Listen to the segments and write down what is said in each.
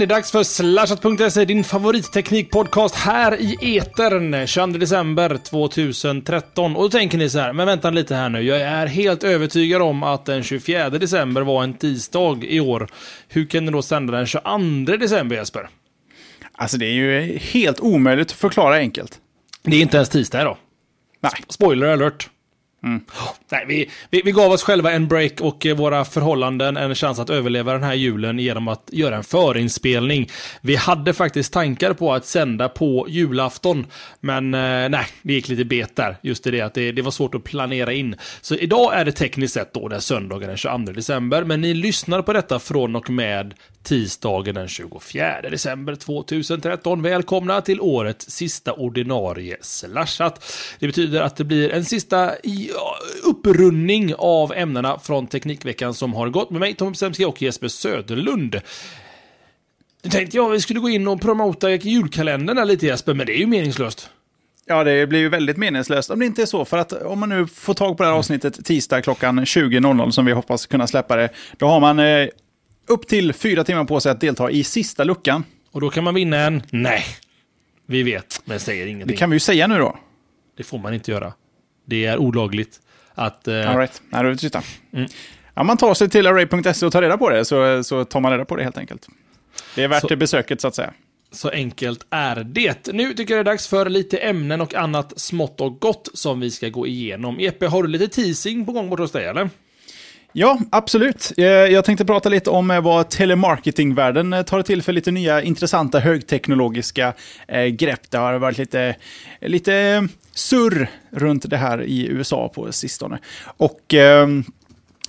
det är dags för slashat.se, din favoritteknikpodcast här i etern 22 december 2013. Och då tänker ni så här, men vänta lite här nu, jag är helt övertygad om att den 24 december var en tisdag i år. Hur kan ni då sända den 22 december Jesper? Alltså det är ju helt omöjligt att förklara enkelt. Det är inte ens tisdag idag. Nej. Spoiler alert. Mm. Nej, vi, vi, vi, gav oss själva en break och eh, våra förhållanden en chans att överleva den här julen genom att göra en förinspelning. Vi hade faktiskt tankar på att sända på julafton, men eh, nej, det gick lite bet där. Just det att det, det, var svårt att planera in. Så idag är det tekniskt sett då den söndagen den 22 december, men ni lyssnar på detta från och med tisdagen den 24 december 2013. Välkomna till årets sista ordinarie slashat. Det betyder att det blir en sista upprundning av ämnena från Teknikveckan som har gått med mig, Tommy Besemski och Jesper Söderlund. Nu tänkte jag att vi skulle gå in och promota julkalendern lite Jesper, men det är ju meningslöst. Ja, det blir ju väldigt meningslöst om det inte är så. För att om man nu får tag på det här avsnittet tisdag klockan 20.00 som vi hoppas kunna släppa det, då har man eh, upp till fyra timmar på sig att delta i sista luckan. Och då kan man vinna en... Nej, vi vet, men säger ingenting. Det kan vi ju säga nu då. Det får man inte göra. Det är olagligt att... Eh... All right. Nej, då tysta. Mm. Ja, man tar sig till array.se och tar reda på det, så, så tar man reda på det helt enkelt. Det är värt så, besöket, så att säga. Så enkelt är det. Nu tycker jag det är dags för lite ämnen och annat smått och gott som vi ska gå igenom. Epe, har du lite teasing på gång bort hos dig, eller? Ja, absolut. Eh, jag tänkte prata lite om eh, vad telemarketingvärlden eh, tar till för lite nya intressanta högteknologiska grepp. Det har varit lite, lite surr runt det här i USA på sistone. Och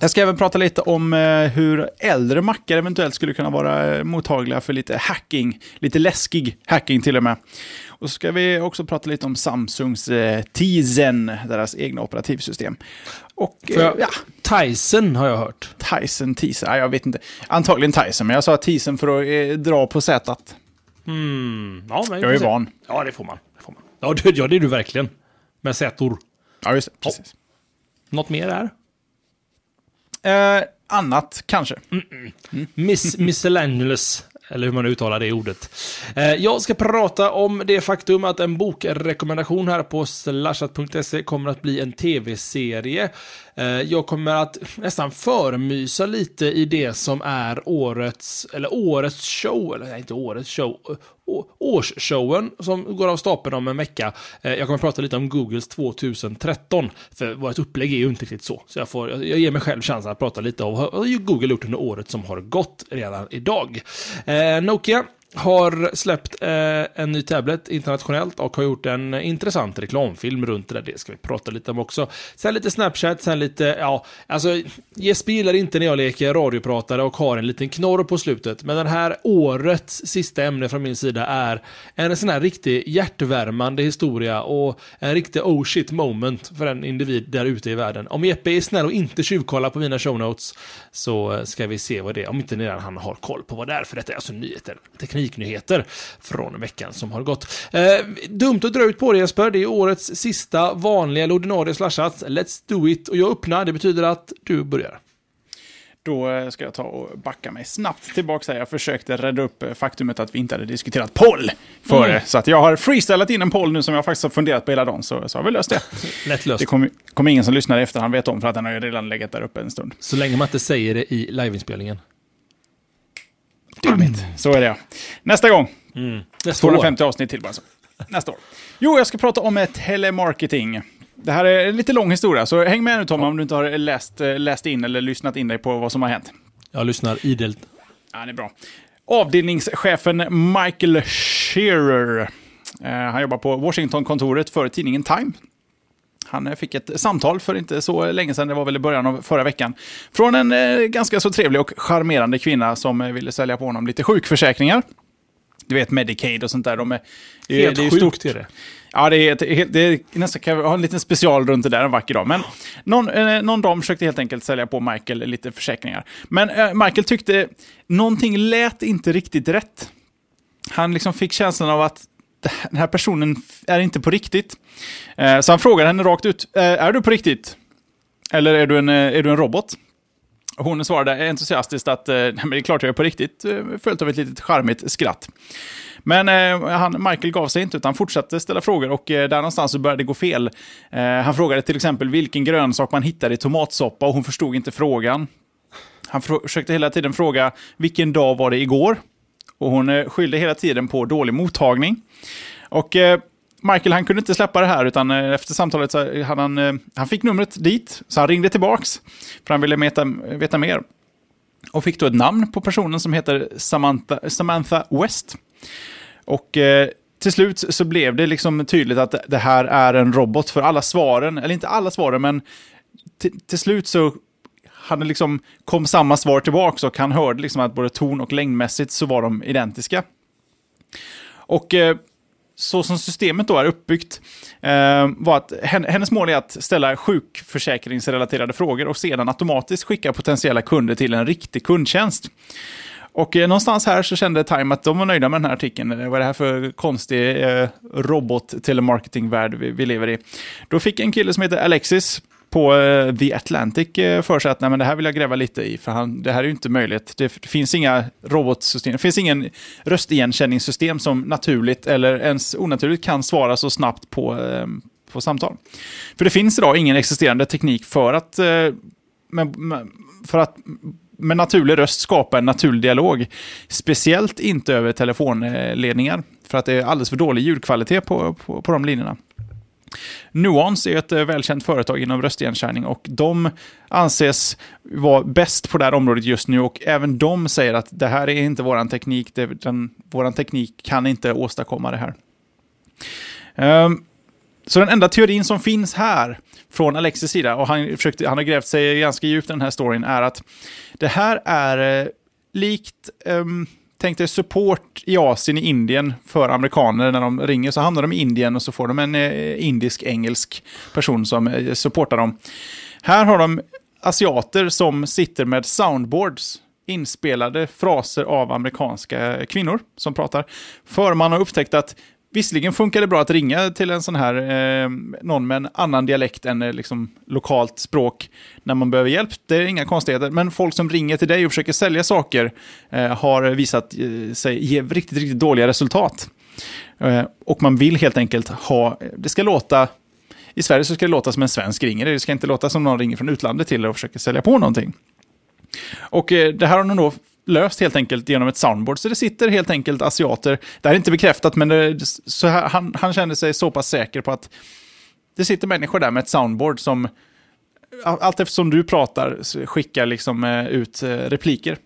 jag ska även prata lite om hur äldre mackar eventuellt skulle kunna vara mottagliga för lite hacking, lite läskig hacking till och med. Och så ska vi också prata lite om Samsungs eh, Tizen, deras egna operativsystem. Och, jag, ja. Tyson har jag hört. Tyson, Tizen, ja, jag vet inte. Antagligen Tyson, men jag sa Tizen för att eh, dra på sätet. Mm. Ja, men jag är van. Ja, det får man. Det får man. Ja, det, ja, det är du verkligen. Med sätor. Ja, just det. Precis. Ja. Något mer där? Eh, annat, kanske. Mm -mm. Mm. Miss Miscellaneous eller hur man uttalar det ordet. Eh, jag ska prata om det faktum att en bokrekommendation här på slashat.se kommer att bli en tv-serie. Eh, jag kommer att nästan förmysa lite i det som är årets, eller årets show, eller inte årets show, årsshowen som går av stapeln om en vecka. Eh, jag kommer att prata lite om Googles 2013, för vårt upplägg är ju inte riktigt så. Så jag, får, jag ger mig själv chansen att prata lite om vad Google gjort under året som har gått redan idag. Eh, Nokia har släppt eh, en ny tablet internationellt och har gjort en intressant reklamfilm runt det där. Det ska vi prata lite om också. Sen lite Snapchat, sen lite, ja, alltså Jesper gillar inte när jag leker radiopratare och har en liten knorr på slutet. Men den här årets sista ämne från min sida är en sån här riktig hjärtvärmande historia och en riktig oh shit moment för en individ där ute i världen. Om Jeppe är snäll och inte tjuvkollar på mina show notes så ska vi se vad det är, om inte redan han har koll på vad det är, för detta är alltså nyheter, tekniknyheter från veckan som har gått. Eh, dumt att dra ut på det Jesper, det är årets sista vanliga eller ordinarie slashat. Let's do it. Och jag öppnar, det betyder att du börjar. Då eh, ska jag ta och backa mig snabbt tillbaka. Jag försökte rädda upp eh, faktumet att vi inte hade diskuterat poll före. Mm. Så att jag har freestylat in en poll nu som jag faktiskt har funderat på hela dagen. Så, så har vi löst det. Lätt löst. Det kommer kom ingen som lyssnar efter han vet om för att den har ju redan legat där uppe en stund. Så länge man inte säger det i liveinspelningen. Damn it. Så är det. Nästa gång. Mm. Nästa 250 år. avsnitt till bara. Så. Nästa år. Jo, jag ska prata om telemarketing. Det här är en lite lång historia, så häng med nu Tom om du inte har läst, eh, läst in eller lyssnat in dig på vad som har hänt. Jag lyssnar idelt. Ja, det är bra. Avdelningschefen Michael Shearer. Eh, han jobbar på Washington-kontoret för tidningen Time. Han eh, fick ett samtal för inte så länge sedan, det var väl i början av förra veckan, från en eh, ganska så trevlig och charmerande kvinna som eh, ville sälja på honom lite sjukförsäkringar. Du vet Medicaid och sånt där. De är, Helt det är sjukt stort. är det. Ja, det är, det är nästan kan ha en liten special runt det där en vacker dag. Men någon, eh, någon dam försökte helt enkelt sälja på Michael lite försäkringar. Men eh, Michael tyckte någonting lät inte riktigt rätt. Han liksom fick känslan av att den här personen är inte på riktigt. Eh, så han frågar henne rakt ut, eh, är du på riktigt? Eller är du en, eh, är du en robot? Hon svarade entusiastiskt att eh, Nej, men det är klart jag är på riktigt, eh, följt av ett litet charmigt skratt. Men eh, han, Michael gav sig inte, utan fortsatte ställa frågor och eh, där någonstans så började det gå fel. Eh, han frågade till exempel vilken grönsak man hittar i tomatsoppa och hon förstod inte frågan. Han försökte hela tiden fråga vilken dag var det igår? Och hon eh, skyllde hela tiden på dålig mottagning. Och eh, Michael han kunde inte släppa det här, utan eh, efter samtalet så hade han, eh, han fick numret dit, så han ringde tillbaks, för han ville veta, veta mer. Och fick då ett namn på personen som heter Samantha, Samantha West. Och eh, till slut så blev det liksom tydligt att det här är en robot för alla svaren, eller inte alla svaren, men till slut så hade liksom kom samma svar tillbaka och han hörde liksom att både ton och längdmässigt så var de identiska. Och eh, så som systemet då är uppbyggt eh, var att hennes mål är att ställa sjukförsäkringsrelaterade frågor och sedan automatiskt skicka potentiella kunder till en riktig kundtjänst. Och eh, någonstans här så kände Time att de var nöjda med den här artikeln. Eh, vad är det här för konstig eh, robot-telemarketing-värld vi, vi, lever i? Då fick en kille som heter Alexis på eh, The Atlantic eh, för sig att nej, men det här vill jag gräva lite i, för han, det här är ju inte möjligt. Det, det finns inga robotsystem, det finns ingen röstigenkänningssystem som naturligt eller ens onaturligt kan svara så snabbt på, på samtal. För det finns idag ingen existerande teknik för att, men, för att med naturlig röst skapa en naturlig dialog. Speciellt inte över telefonledningar, för att det är alldeles för dålig ljudkvalitet på, på, på de linjerna. Nuance är ett eh, välkänt företag inom röstigenkänning och de anses vara bäst på det här området just nu och även de säger att det här är inte vår teknik, den, vår teknik kan inte åstadkomma det här. Um, så den enda teorin som finns här från Alexis sida, och han, försökte, han har grävt sig ganska djupt i den här storyn, är att det här är eh, likt um, tänk dig support i Asien, i Indien, för amerikaner när de ringer. Så hamnar de i Indien och så får de en eh, indisk-engelsk person som eh, supportar dem. Här har de asiater som sitter med soundboards inspelade fraser av amerikanska kvinnor som pratar. För man har upptäckt att Visserligen funkar det bra att ringa till en sån här, eh, någon med en annan dialekt än eh, liksom, lokalt språk när man behöver hjälp. Det är inga konstigheter. Men folk som ringer till dig och försöker sälja saker eh, har visat eh, sig ge riktigt, riktigt dåliga resultat. Eh, och man vill helt enkelt ha, det ska låta, i Sverige så ska det låta som en svensk ringer. Det ska inte låta som någon ringer från utlandet till och försöker sälja på någonting. Och eh, det här har de då löst helt enkelt genom ett soundboard. Så det sitter helt enkelt asiater, det här är inte bekräftat, men det, så här, han, han kände sig så pass säker på att det sitter människor där med ett soundboard som allt eftersom du pratar skickar liksom eh, ut eh, repliker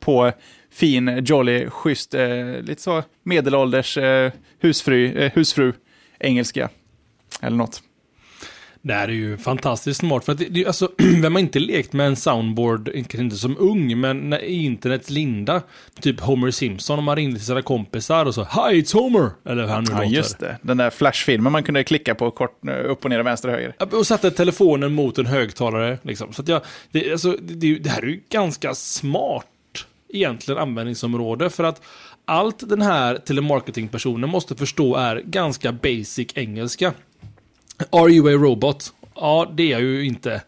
på fin, jolly, schysst, eh, lite så medelålders husfru, husfru engelska. Eller något. Det här är ju fantastiskt smart. För att det, alltså, vem har inte lekt med en soundboard, kanske inte som ung, men när internets linda. Typ Homer Simpson, om man ringde till sina kompisar och så Hi, it's Homer! Eller hur han nu Ja, låter. just det. Den där flashfilmen man kunde klicka på kort, upp och ner, vänster och höger. Och satte telefonen mot en högtalare. Liksom. Så att jag, det, alltså, det, det här är ju ganska smart, egentligen, användningsområde. För att allt den här telemarketingpersonen måste förstå är ganska basic engelska. Are you a robot? Ja, det är jag ju inte.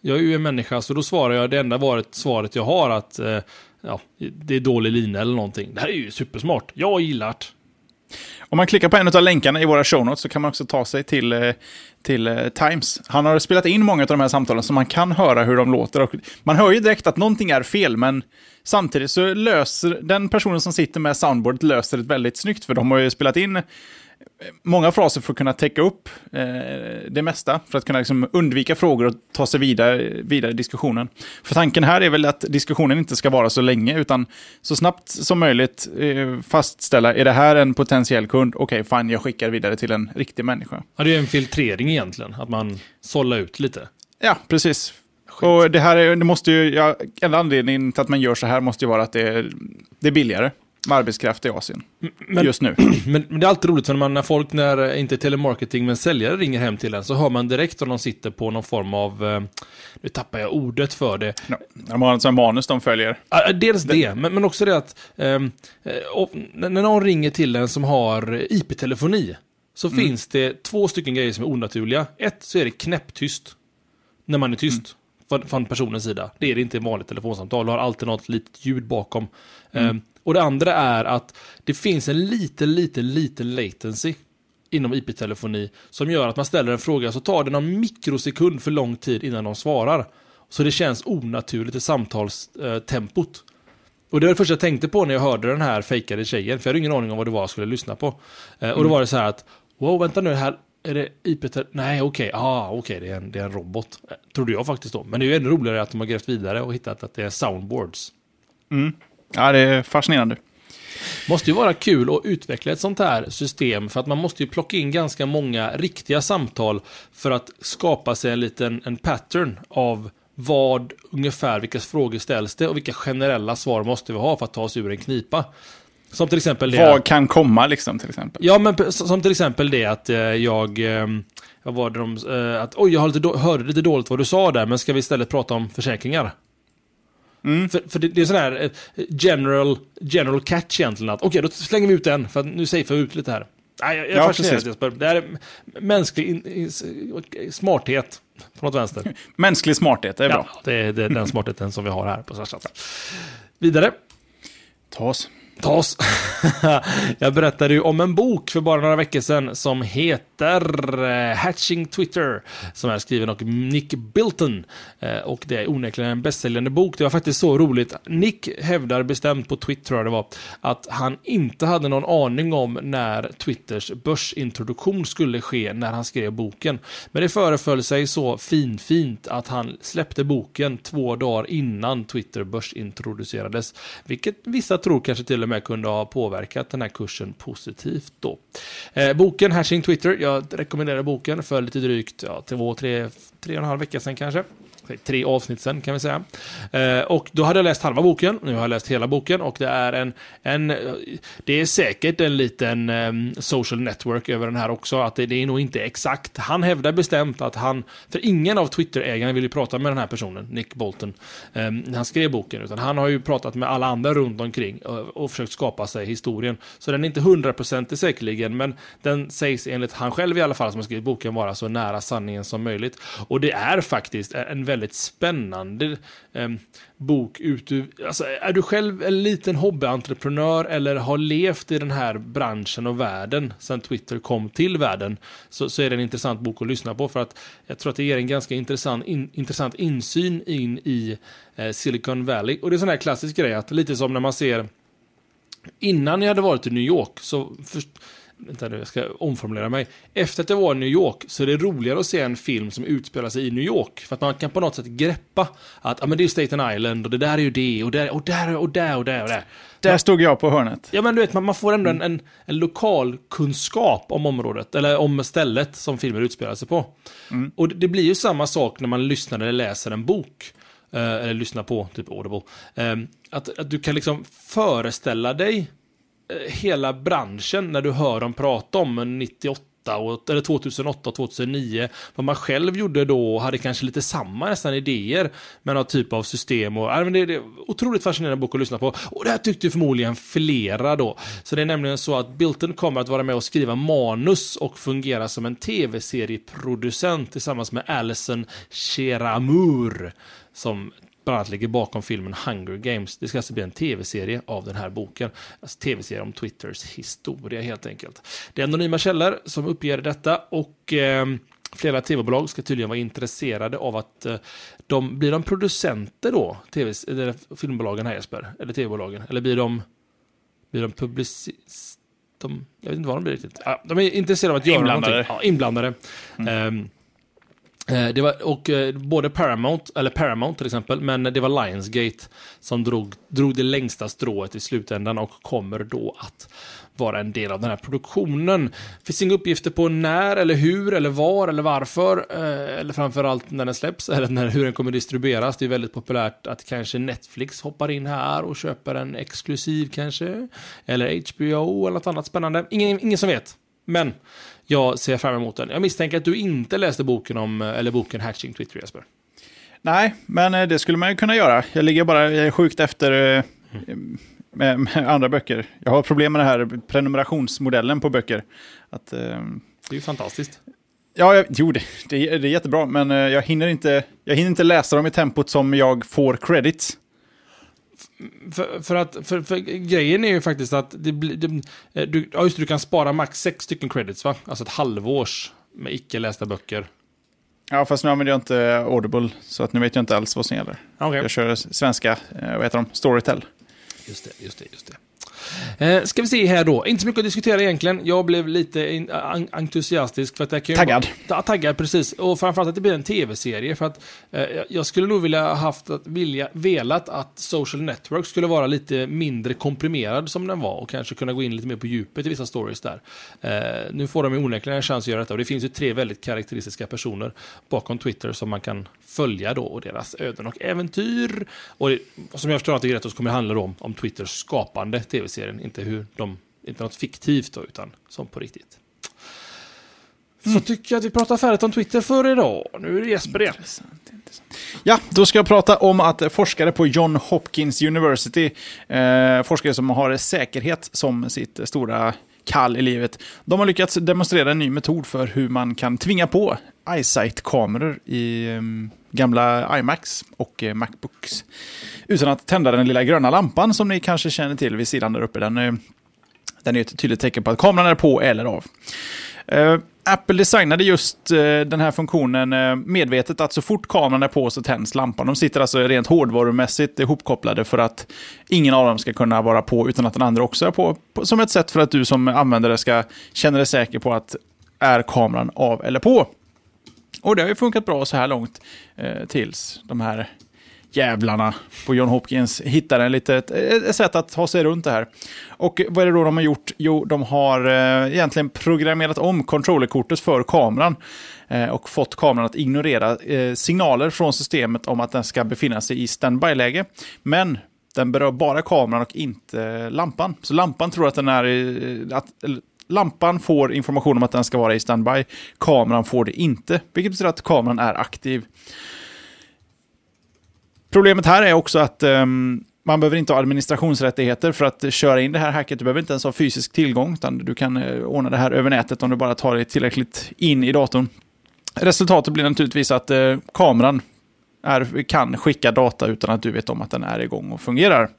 Jag är ju en människa, så då svarar jag det enda varit, svaret jag har att eh, ja, det är dålig lina eller någonting. Det här är ju supersmart. Jag gillar det. Om man klickar på en av länkarna i våra show notes så kan man också ta sig till, eh, till uh, Times. Han har spelat in många av de här samtalen så man kan höra hur de låter. Och man hör ju direkt att någonting är fel, men samtidigt så löser den personen som sitter med soundboardet löser det väldigt snyggt, för de har ju spelat in många fraser för att kunna täcka upp eh, det mesta, för att kunna liksom undvika frågor och ta sig vidare, vidare i diskussionen. För tanken här är väl att diskussionen inte ska vara så länge, utan så snabbt som möjligt eh, fastställa, är det här en potentiell kund? Okej, okay, fine, jag skickar vidare till en riktig människa. Ja, det är en filtrering egentligen, att man sållar ut lite. Ja, precis. Skit. Och det här är, det måste ju, ja, en anledning till att man gör så här måste ju vara att det är, det är billigare med arbetskraft i Asien. Men, just nu. Men, men, det är alltid roligt, för när, man, när folk, när inte telemarketing, men säljare ringer hem till en, så hör man direkt om de sitter på någon form av, eh, nu tappar jag ordet för det. No, de har en manus de följer. Uh, dels det, det men, men också det att, um, och, när någon ringer till en som har IP-telefoni, så mm. finns det två stycken grejer som är onaturliga. Ett, så är det knäpptyst, när man är tyst. Mm. från, från personens sida. Det är det inte i vanligt telefonsamtal. Du har alltid något litet ljud bakom. Mm. Och det andra är att det finns en liten, liten, liten latency inom IP-telefoni som gör att man ställer en fråga så tar det någon mikrosekund för lång tid innan de svarar. Så det känns onaturligt i samtalstempot. Och det var det första jag tänkte på när jag hörde den här fejkade tjejen, för jag hade ingen aning om vad det var jag skulle lyssna på. Eh, Och då var det så här att, wow, vänta nu, här är det IP... Nej, okej, ah, okej, det, är en, det är en robot. Eh, Trodde jag faktiskt då. Men det är ju ännu roligare att de har grävt vidare och hittat att det är soundboards. Ja, det är fascinerande. Måste ju vara kul att utveckla ett sånt här system för att man måste ju plocka in ganska många riktiga samtal för att skapa sig en liten en pattern av vad ungefär, vilka frågor ställs det och vilka generella svar måste vi ha för att ta oss ur en knipa. Som till exempel det... Vad kan komma liksom till exempel? Ja, men som till exempel det att eh, jag... Eh, vad var det de... Eh, att oj, jag hörde lite dåligt vad du sa där, men ska vi istället prata om försäkringar? För, för det, det är sån här eh, general, general catch egentligen. Okej, då slänger vi ut den, för att nu safear vi ut lite här. Nej, jag, jag är Ja, fascinerad precis. Jesper. Det här är mänsklig in, in, smarthet från något vänster. Mänsklig smarthet, det är bra. Ja, det är, det är den smartheten som vi har här på Slashat. Vidare. Ta oss. Ta oss. Jag berättade ju om en bok för bara några veckor sedan som heter eh, Hatching Twitter, som är skriven av Nick Bilton. Eh, och det är onekligen en bästsäljande bok. Det var faktiskt så roligt. Nick hävdar bestämt på Twitter, tror jag det var, att han inte hade någon aning om när Twitters börsintroduktion skulle ske när han skrev boken. Men det föreföll sig så finfint att han släppte boken två dagar innan Twitter börsintroducerades. Vilket vissa tror kanske till och med kunde ha påverkat den här kursen positivt då. Eh, boken Hashing Twitter, jag rekommenderar boken för lite drygt ja, två, tre, tre och en halv vecka sedan kanske. Tre avsnitt sen kan vi säga. Eh, och då hade jag läst halva boken, nu har jag läst hela boken och det är en, en det är säkert en liten ehm, social network över den här också, att det, det är nog inte exakt. Han hävdar bestämt att han, för ingen av Twitter-ägarna vill ju prata med den här personen, Nick Bolton, eh, när han skrev boken, utan han har ju pratat med alla andra runt omkring och, och försökt skapa sig historien. Så den är inte hundraprocentig säkerligen, men den sägs enligt han själv i alla fall som har skrivit boken vara så nära sanningen som möjligt. Och det är faktiskt en väldigt väldigt spännande eh, bok ut ur, alltså är du själv en liten hobbyentreprenör eller har levt i den här branschen och världen sedan Twitter kom till världen så, så är det en intressant bok att lyssna på för att jag tror att det ger en ganska intressant, in, intressant insyn in i eh, Silicon Valley. Och det är sån här klassisk grej att lite som när man ser innan jag hade varit i New York så för, Vänta nu, jag ska omformulera mig. Efter att jag var i New York så är det roligare att se en film som utspelar sig i New York. För att man kan på något sätt greppa att ja, men det är Staten Island och det där är ju det och där och där och där och där och där. Där stod jag på hörnet. Ja men du vet, man, man får ändå en, en, en lokal kunskap om området, eller om stället som filmen utspelar sig på. Och det, det blir ju samma sak när man lyssnar eller läser en bok. Eh, eller lyssnar på, typ Audible. Eh, att, att du kan liksom föreställa dig Eh, hela branschen när du hör dem prata om en 98 och, eller 2008 och 2009. Vad man själv gjorde då och hade kanske lite samma nästan idéer med någon typ av system. Och, äh, men det, det är otroligt fascinerande bok att lyssna på. Och det här tyckte förmodligen flera då. Så det är nämligen så att Bilton kommer att vara med och skriva manus och fungera som en tv-serieproducent tillsammans med Alison Sheramur som bland annat ligger bakom filmen Hunger Games. Det ska alltså bli en tv-serie av den här boken. Alltså tv-serie om Twitters historia helt enkelt. Det är anonyma källor som uppger detta och eh, flera tv-bolag ska tydligen vara intresserade av att eh, de, blir de producenter då, TV, eller filmbolagen här Jesper? Eller tv-bolagen? Eller blir de, blir de publicist? De, jag vet inte vad de blir riktigt. Ja, de är intresserade av att göra Inblandade. någonting. Ja, inblandade. Ehm, Eh, Eh, det var, och eh, både Paramount, eller Paramount till exempel, men det var Lionsgate som drog, drog det längsta strået i slutändan och kommer då att vara en del av den här produktionen. Det finns inga uppgifter på när, eller hur, eller var, eller varför, eh, eller framförallt när den släpps, eller när, hur den kommer distribueras. Det är väldigt populärt att kanske Netflix hoppar in här och köper en exklusiv kanske, eller HBO eller något annat spännande. Ingen, ingen som vet. Men jag ser fram emot den. Jag misstänker att du inte läste boken om, eller boken Hatching Twitter Jesper. Nej, men eh, det skulle man ju kunna göra. Jag ligger bara jag är sjukt efter eh, med, med andra böcker. Jag har problem med den här prenumerationsmodellen på böcker. Att, eh, Det är ju fantastiskt. Ja, jag, jo, det, det, är jättebra, men jag hinner, inte, jag hinner inte läsa dem i tempot som jag får credits. För, för att, för, för grejen är ju faktiskt att det det, eh, du, ja just det, du kan spara max sex stycken credits va? Alltså ett halvårs med icke lästa böcker. Ja, fast nu använder jag inte Audible, så att nu vet jag inte alls vad som gäller. Okay. Jag kör svenska, eh, vad heter de, Storytel. Just det, just det, just det. Eh, ska vi se här då. Inte så mycket att diskutera egentligen. Jag blev lite in, entusiastisk. För att det kan taggad. Ja, taggad, precis. Och framförallt att det blir en tv-serie. För att eh, jag skulle nog vilja haft att vilja, velat att Social Network skulle vara lite mindre komprimerad som den var. Och kanske kunna gå in lite mer på djupet i vissa stories där. Eh, nu får de ju onekligen en chans att göra detta. Och det finns ju tre väldigt karaktäristiska personer bakom Twitter som man kan följa då och deras öden och äventyr. Och det, som jag förstår att det är rätt så kommer det handla om, om Twitters skapande tv-serien, inte hur de, inte något fiktivt då, utan som på riktigt. Så mm. tycker jag att vi pratar färdigt om Twitter för idag. Nu är det Jesper igen. Ja, då ska jag prata om att forskare på John Hopkins University, eh, forskare som har säkerhet som sitt stora kall i livet. De har lyckats demonstrera en ny metod för hur man kan tvinga på iSight-kameror i um, gamla iMacs och eh, Macbooks. Utan att tända den lilla gröna lampan som ni kanske känner till vid sidan där uppe. Den, eh, den är ett tydligt tecken på att kameran är på eller av. Eh, Apple designade just den här funktionen medvetet att så fort kameran är på så tänds lampan. De sitter alltså rent hårdvarumässigt ihopkopplade för att ingen av dem ska kunna vara på utan att den andra också är på som ett sätt för att du som användare ska känna dig säker på att är kameran av eller på. Och det har ju funkat bra så här långt eh, tills de här jävlarna på John Hopkins hittar en litet eh, ett sätt att ta sig runt det här. Och vad är det då de har gjort? Jo, de har eh, egentligen programmerat om controllerkortet för kameran eh, och fått kameran att ignorera eh, signaler från systemet om att den ska befinna sig i standby-läge. Men den berör bara kameran och inte lampan. Så lampan tror att den är i, att, Lampan får information om att den ska vara i standby. Kameran får det inte, vilket betyder att kameran är aktiv. Problemet här är också att um, man behöver inte ha administrationsrättigheter för att köra in det här hacket. Du behöver inte ens ha fysisk tillgång, utan du kan uh, ordna det här över nätet om du bara tar dig tillräckligt in i datorn. Resultatet blir naturligtvis att uh, kameran är, kan skicka data utan att du vet om att den är igång och fungerar.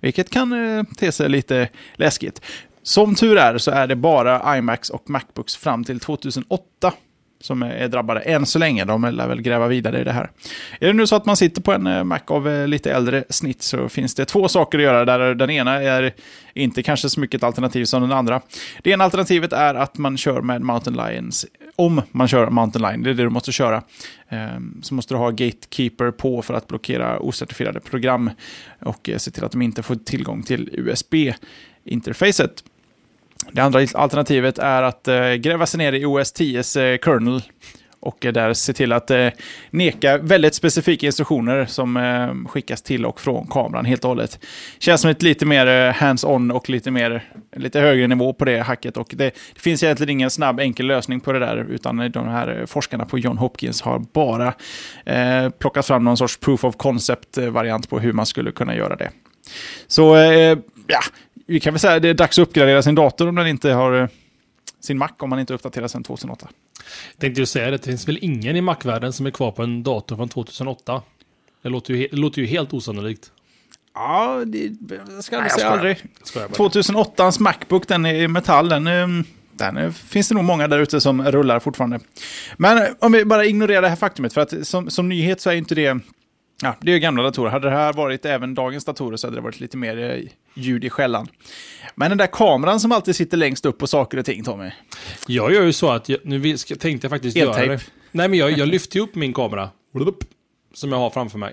Vilket kan uh, te sig lite läskigt. Som tur är så är det bara iMacs och Macbooks fram till 2008 som är drabbade än så länge. De lär väl gräva vidare i det här. Är det nu så att man sitter på en eh, Mac av eh, lite äldre snitt så finns det två saker att göra. Där den ena är inte kanske så mycket ett alternativ som den andra. Det ena alternativet är att man kör med Mountain Lions. Om man kör Mountain Lion, det är det du måste köra. Ehm, så måste du ha Gatekeeper på för att blockera ocertifierade program och eh, se till att de inte får tillgång till USB-interfacet. Det andra alternativet är att eh, gräva sig ner i OS 10s eh, kernel och eh, där se till att eh, neka väldigt specifika instruktioner som eh, skickas till och från kameran helt och hållet. Känns som ett lite mer eh, hands-on och lite mer lite högre nivå på det hacket och det, det, finns egentligen ingen snabb enkel lösning på det där utan de här eh, forskarna på John Hopkins har bara eh, plockat fram någon sorts proof of concept-variant eh, på hur man skulle kunna göra det. Så eh, ja, vi kan väl säga att det är dags att uppgradera sin dator om den inte har eh, sin Mac om man inte uppdaterar sedan 2008. Jag tänkte ju säga det, det finns väl ingen i Mac-världen som är kvar på en dator från 2008? Det låter ju, det låter ju helt osannolikt. Ja, det ska jag säga aldrig. 2008ans Macbook, den är i metall, den, ehm, den finns det nog många där ute som rullar fortfarande. Men om vi bara ignorerar det här faktumet, för att som, som nyhet så är inte det Ja, det är ju gamla datorer. Hade det här varit även dagens datorer så hade det varit lite mer eh, ljud i skällan. Men den där kameran som alltid sitter längst upp på saker och ting, Tommy. Jag gör ju så att, jag, nu tänkte jag faktiskt göra det. Nej, men jag, jag lyfter ju upp min kamera. Som jag har framför mig.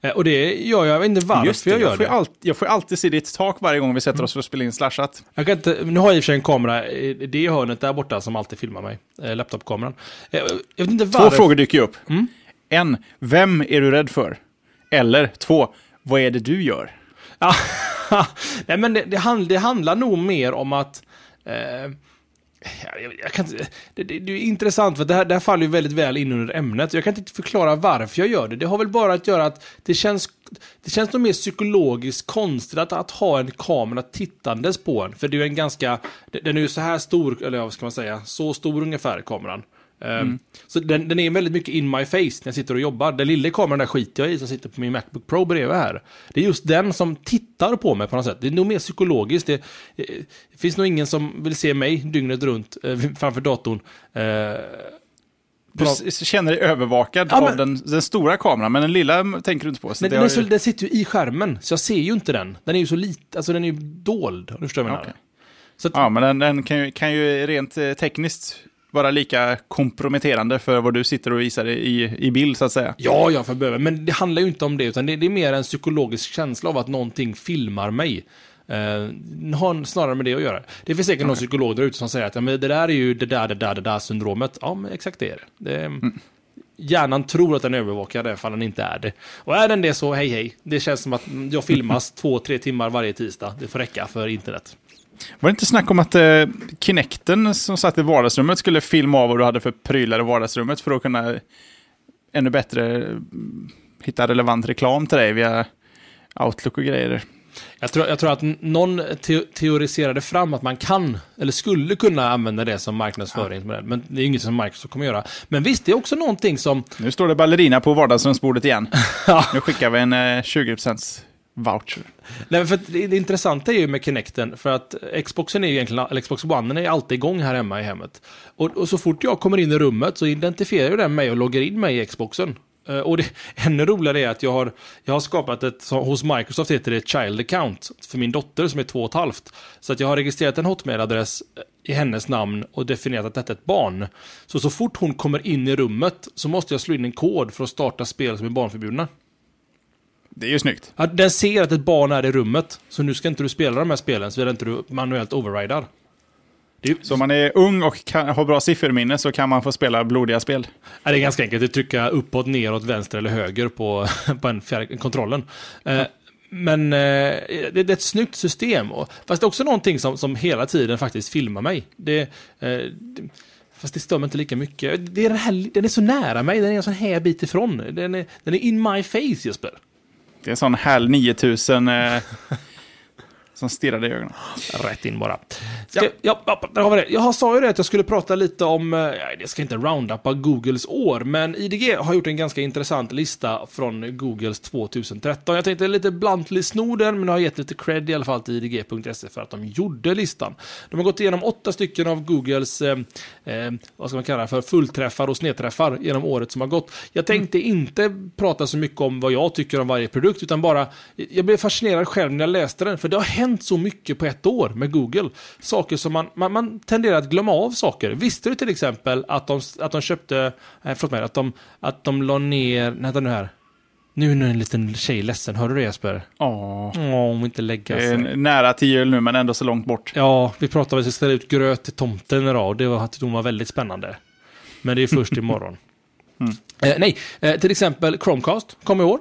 Eh, och det gör jag, jag vet inte varför Just det, jag gör jag får det. Alltid, jag får alltid se ditt tak varje gång vi sätter oss för att spela in slashat. Jag kan inte, nu har jag i och för sig en kamera i det hörnet där borta som alltid filmar mig. Eh, laptopkameran. Jag vet inte varför. Två frågor dyker upp. Mm? En, vem är du rädd för? Eller två, vad är det du gör? Nej, men det, det, hand, det handlar nog mer om att... Eh, jag, jag kan, det, det, det, är intressant, för det här, det här faller ju väldigt väl in under ämnet. Jag kan inte förklara varför jag gör det. Det har väl bara att göra att det känns, det känns nog mer psykologiskt konstigt att, att ha en kamera tittandes på en. För det är ju en ganska, den är ju så här stor, eller vad ska man säga, så stor ungefär kameran. Mm. Så den, den är väldigt mycket in my face när jag sitter och jobbar. Den lilla kameran där skiter jag i som sitter på min Macbook Pro bredvid här. Det är just den som tittar på mig på något sätt. Det är nog mer psykologiskt. Det, det finns nog ingen som vill se mig dygnet runt eh, framför datorn. Eh, du känner dig övervakad ja, men, av den, den, stora kameran, men den lilla tänker du inte på. Så men den, så, den, sitter ju i skärmen, så jag ser ju inte den. Den är ju så liten, alltså den är ju dold, om du förstår vad jag menar. Att, ja, men den, den kan, ju, kan, ju, rent eh, tekniskt vara lika komprometterande för vad du sitter och visar i, i bild, så att säga. Ja, ja, för behöver. Men det handlar ju inte om det, utan det, det är mer en psykologisk känsla av att någonting filmar mig. Uh, har snarare med det att göra. Det finns säkert okay. någon psykolog där ute som säger att ja, men det där är ju det där, det där, det där syndromet. Ja, men exakt det är det. det mm. Hjärnan tror att den övervakar det, ifall den inte är det. Och är den det så, hej hej. Det känns som att jag filmas två, tre timmar varje tisdag. Det får räcka för internet. Var det inte snack om att eh, Kinecten som satt i vardagsrummet skulle filma av vad du hade för prylar i vardagsrummet för att kunna ännu bättre mm, hitta relevant reklam till dig via Outlook och grejer? Jag tror, jag tror att någon te teoriserade fram att man kan, eller skulle kunna använda det som marknadsföringsmodell. Ja. Men det är inget som Microsoft kommer göra. Men visst, det är också någonting som... Nu står det ballerina på vardagsrumsbordet igen. ja. Nu skickar vi en eh, 20% voucher. Nej, för det, det intressanta är ju med Kinecten, för att Xboxen är ju egentligen, eller Xbox One är alltid igång här hemma i hemmet. Och, och så fort jag kommer in i rummet så identifierar ju den mig och loggar in mig i Xboxen. Eh, och det ännu roligare är att jag har, jag har skapat ett, så, hos Microsoft heter det Child Account, för min dotter som är två och ett halvt. Så att jag har registrerat en Hotmail-adress i hennes namn och definierat att detta är ett barn. Så så fort hon kommer in i rummet så måste jag slå in en kod för att starta spel som är barnförbjudna. Det är ju snyggt. Ja, den ser att ett barn är i rummet, så nu ska inte du spela de här spelen såvida inte du manuellt overridar. Ju... Så om man är ung och kan, har bra sifferminne så kan man få spela blodiga spel? Ja, det är ganska enkelt. Du trycker uppåt, neråt, vänster eller höger på, på en fjär, kontrollen. Eh, men eh, det, det, är ett snyggt system. fast det är också någonting som, som hela tiden faktiskt filmar mig. Det, eh, det, fast det stör mig inte lika mycket. Det är den, här, den är så nära mig, den är en sån här bit ifrån. Den är, den är in my face, Jesper. Det är en sån HAL 9000 eh, som stirrade i ögonen. Rätt in bara. Ska, ja. ja, där har vi det. Jag sa ju det att jag skulle prata lite om, eh, jag ska inte rounduppa Googles år, men IDG har gjort en ganska intressant lista från Googles 2013. Jag tänkte lite bluntly sno den, men jag har gett lite cred i alla fall till IDG.se för att de gjorde listan. De har gått igenom åtta stycken av Googles, eh, eh, vad ska man kalla det för, fullträffar och snedträffar genom året som har gått. Jag tänkte mm. inte prata så mycket om vad jag tycker om varje produkt, utan bara, jag blev fascinerad själv när jag läste den, för det har hänt så mycket på ett år med Google. Saker som man, man, man tenderar att glömma av saker. Visste du till exempel att de, att de köpte, eh, förlåt mig, att de, att de la ner, vänta nu här. Nu är en liten tjej ledsen, hör du det Jesper? Ja. Åh, inte lägga sig. Nära till jul nu, men ändå så långt bort. Ja, vi pratade om att vi ställa ut gröt till tomten idag, det var, det var väldigt spännande. Men det är först imorgon. mm. eh, nej, eh, till exempel Chromecast kom i år.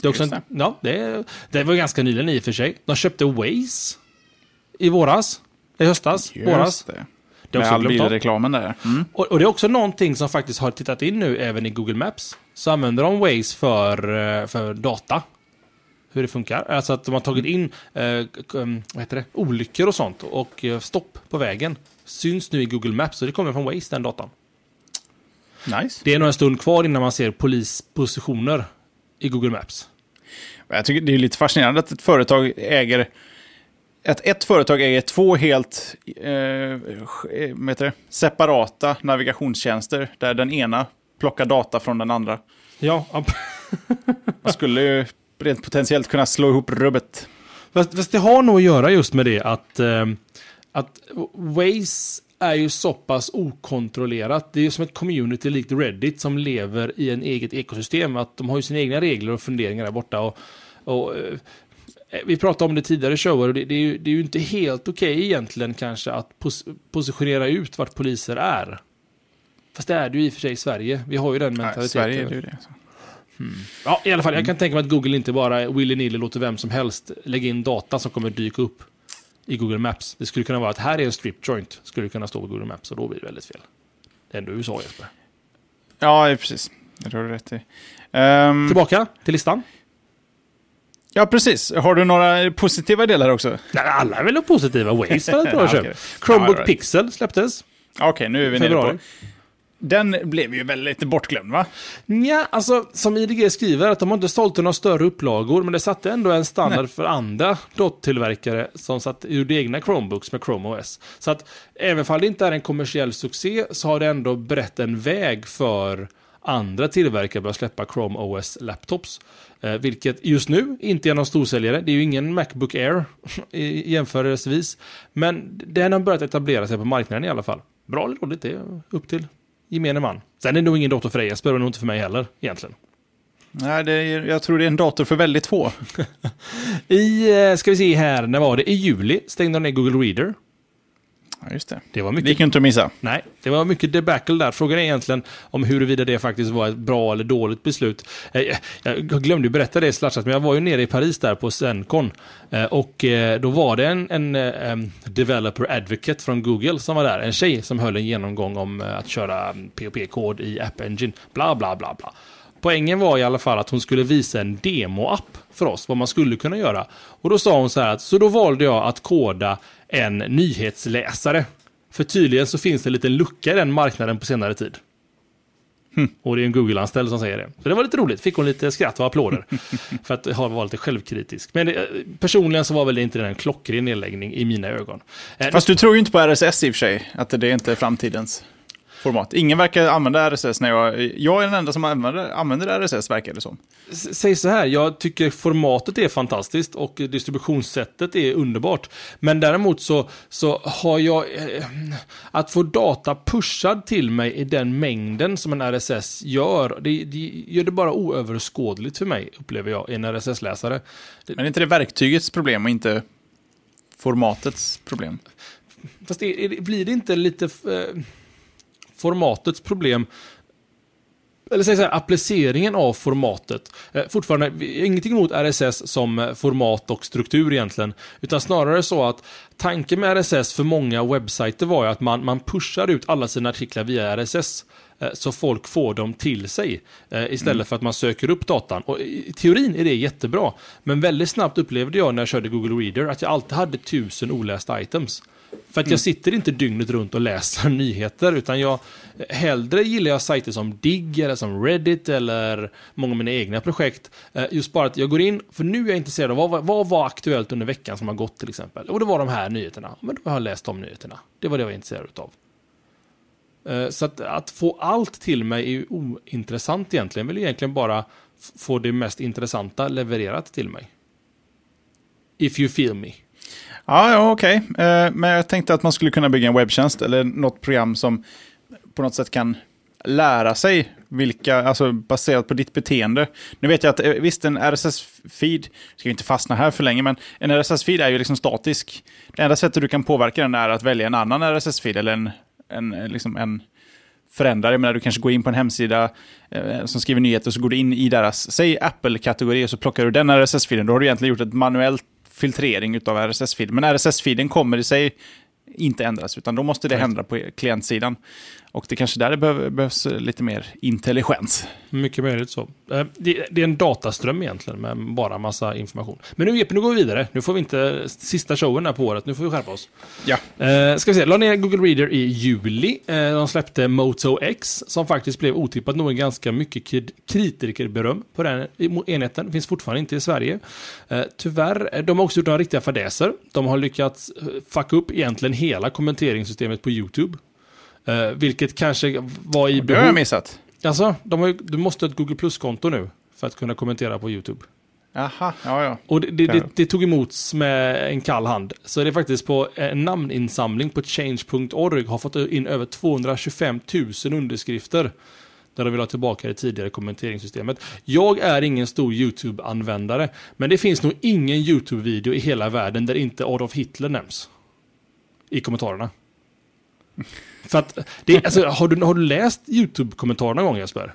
Det, är också en, ja, det, det var ganska nyligen i och för sig. De köpte Waze i våras. I höstas. Just våras. det. Det är också Med all bilreklamen där. Mm. Och, och, det är också någonting som faktiskt har tittat in nu även i Google Maps. Så använder de Waze för, eh, för data. Hur det funkar. Alltså att de har tagit in eh, vad heter det? olyckor och sånt och eh, stopp på vägen. Syns nu i Google Maps så det kommer från Waze den datan. Nice. Det är nog en stund kvar innan man ser polispositioner i Google Maps. Jag tycker det är lite fascinerande att ett företag äger att ett företag äger två helt eh, det, separata navigationstjänster där den ena plockar data från den andra. Ja. Man skulle ju rent potentiellt kunna slå ihop rubbet. Fast, fast det har nog att göra just med det att, eh, att Waze är ju så pass okontrollerat. Det är ju som ett community likt Reddit som lever i en eget ekosystem. Att de har ju sina egna regler och funderingar där borta. Och, och eh, vi pratade om det tidigare shower och det, det, är, ju, det är ju inte helt okej okay egentligen kanske att pos positionera ut vart poliser är. Fast det är det ju i och för sig i Sverige. Vi har ju den mentaliteten. Nej, Sverige är det ju det. Hmm. Ja, i alla fall. Jag kan tänka mig att Google inte bara willy-nilly låter vem som helst lägga in data som kommer dyka upp i Google Maps. Det skulle kunna vara att här är en strip joint, skulle kunna stå på Google Maps och då blir det väldigt fel. Det är ändå USA Jesper. Ja, precis. Det har du rätt i. Um... Tillbaka till listan. Ja, precis. Har du några positiva delar också? Nej, alla är väl positiva. Waze var ett bra köp. Chromebook ja, right. Pixel släpptes. Okej, okay, nu är vi nere på... den blev ju väldigt bortglömd va? Ja, alltså som IDG skriver att de har inte sålt några större upplagor, men det satte ändå en standard Nej. för andra DOT-tillverkare som satt, gjorde egna Chromebooks med Chrome OS. Så att även om det inte är en kommersiell succé så har det ändå brett en väg för andra tillverkare börjar släppa Chrome OS laptops. Eh, vilket just nu inte är någon storsäljare. Det är ju ingen Macbook Air jämförelsevis. Men den har börjat etablera sig på marknaden i alla fall. Bra eller dåligt, det är upp till gemene man. Sen är det nog ingen dator för dig, Jesper, och nog inte för mig heller, egentligen. Nej, det är, jag tror det är en dator för väldigt få. I, eh, ska vi se här, när var det? I juli stängde de ner Google Reader. Ja, just det. Det, var mycket, det gick inte att missa. Nej, det var mycket debacle där. Frågan är egentligen om huruvida det faktiskt var ett bra eller dåligt beslut. Eh, jag glömde berätta det i Slashat, men jag var ju nere i Paris där på Zencon. Eh, och eh, då var det en, en developer advocate från Google som var där. En tjej som höll en genomgång om att köra POP-kod i App Engine. Bla, bla, bla, bla. Poängen var i alla fall att hon skulle visa en demo-app för oss, vad man skulle kunna göra. Och då sa hon så här att, så då valde jag att koda en nyhetsläsare. För tydligen så finns det en liten lucka i den marknaden på senare tid. Hmm. Och det är en Google-anställd som säger det. Så det var lite roligt, fick hon lite skratt och applåder. för att vara lite självkritisk. Men det, personligen så var väl det inte en klockren nedläggning i mina ögon. Eh, Fast du tror ju inte på RSS i och för sig, att det inte är framtidens format. Ingen verkar använda RSS när jag... Jag är den enda som använder, använder RSS, verkar det som. Säg så här, jag tycker formatet är fantastiskt och distributionssättet är underbart. Men däremot så, så har jag... Eh, att få data pushad till mig i den mängden som en RSS gör, det, det gör det bara oöverskådligt för mig, upplever jag, i en RSS-läsare. Men är inte det verktygets problem och inte formatets problem? Fast det, blir det inte lite... Eh, formatets problem eller säg så här, appliceringen av formatet. Eh, fortfarande, ingenting emot RSS som eh, format och struktur egentligen. Utan snarare så att tanken med RSS för många webbsajter var ju att man, man pushar ut alla sina artiklar via RSS. Eh, så folk får dem till sig eh, istället mm. för att man söker upp datan. Och I teorin är det jättebra, men väldigt snabbt upplevde jag när jag körde Google Reader att jag alltid hade tusen olästa items. För att jag mm. sitter inte dygnet runt och läser nyheter, utan jag hellre gillar jag sajter som Digg eller som Reddit eller många av mina egna projekt. Eh, just bara att jag går in, för nu är jag intresserad av vad, vad var aktuellt under veckan som har gått till exempel. Och det var de här nyheterna. Men då har jag läst de nyheterna. Det var det jag var intresserad av. Eh, så att, att, få allt till mig är ointressant egentligen. Jag vill egentligen bara få det mest intressanta levererat till mig. If you feel me. Ja, ja okej. Okay. Men jag tänkte att man skulle kunna bygga en webbtjänst eller något program som på något sätt kan lära sig vilka, alltså baserat på ditt beteende. Nu vet jag att eh, visst, en RSS-feed, ska inte fastna här för länge, men en RSS-feed är ju liksom statisk. Det enda sättet du kan påverka den är att välja en annan RSS-feed eller en, en, liksom en förändrare. Jag menar, du kanske går in på en hemsida eh, som skriver nyheter och så går du in i deras, säg Apple-kategori och så plockar du den RSS-feeden. Då har du egentligen gjort ett manuellt filtrering av RSS-feed. Men RSS-feeden kommer i sig inte ändras, utan då måste det hända på klientsidan. Och det kanske där det behövs lite mer intelligens. Mycket möjligt så. Eh, det är en dataström egentligen med bara massa information. Men nu Jeppe, nu går vi vidare. Nu får vi inte sista showen här på året. Nu får vi skärpa oss. Ja. Eh, ska vi se, la ner Google Reader i juli. Eh, de släppte Moto X som faktiskt blev otippat nog ganska mycket kritikerberöm på den enheten. Det finns fortfarande inte i Sverige. tyvärr, de har också gjort några riktiga fadäser. De har lyckats fucka upp egentligen hela kommenteringssystemet på YouTube. Uh, vilket kanske var i behov... Det har jag missat. Alltså, har, du måste ha ett Google Plus-konto nu för att kunna kommentera på YouTube. Jaha, ja ja. Och det, det, det, det, tog emot med en kall hand. Så det är faktiskt på en namninsamling på change.org har fått in över 225 000 underskrifter. Där de vill ha tillbaka det tidigare kommenteringssystemet. Jag är ingen stor YouTube-användare, men det finns nog ingen YouTube-video i hela världen där inte Adolf Hitler nämns. I kommentarerna. För att, det, alltså, har, du, har du läst YouTube-kommentarer någon gång Jesper?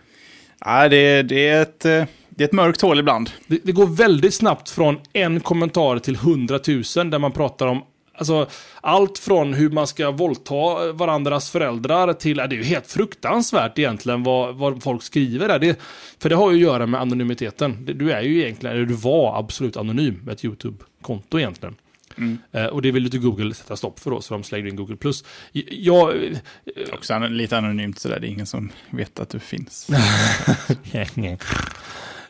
Ja, det, det, är ett, det är ett mörkt hål ibland. Det, det går väldigt snabbt från en kommentar till hundratusen där man pratar om Alltså, allt från hur man ska våldta varandras föräldrar till, det är ju helt fruktansvärt egentligen vad, vad folk skriver där. Det, för det har ju att göra med anonymiteten. Du är ju egentligen, eller du var absolut anonym med ett YouTube-konto egentligen. Mm. Eh, och det vill inte Google sätta stopp för då, så de slängde in Google+. Jag... Också lite anonymt sådär, det är ingen som vet att du finns.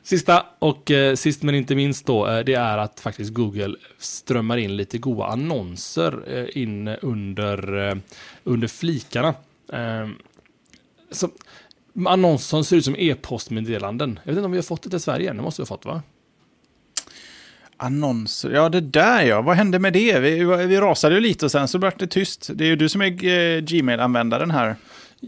Sista och eh, sist men inte minst då, eh, det är att faktiskt Google strömmar in lite goda annonser eh, in under, eh, under flikarna. Eh, så, annonser som ser ut som e-postmeddelanden. Jag vet inte om vi har fått det till Sverige än, det måste vi ha fått va? Annonser, ja det där ja, vad hände med det? Vi, vi rasade ju lite och sen så blev det tyst. Det är ju du som är eh, Gmail-användaren här.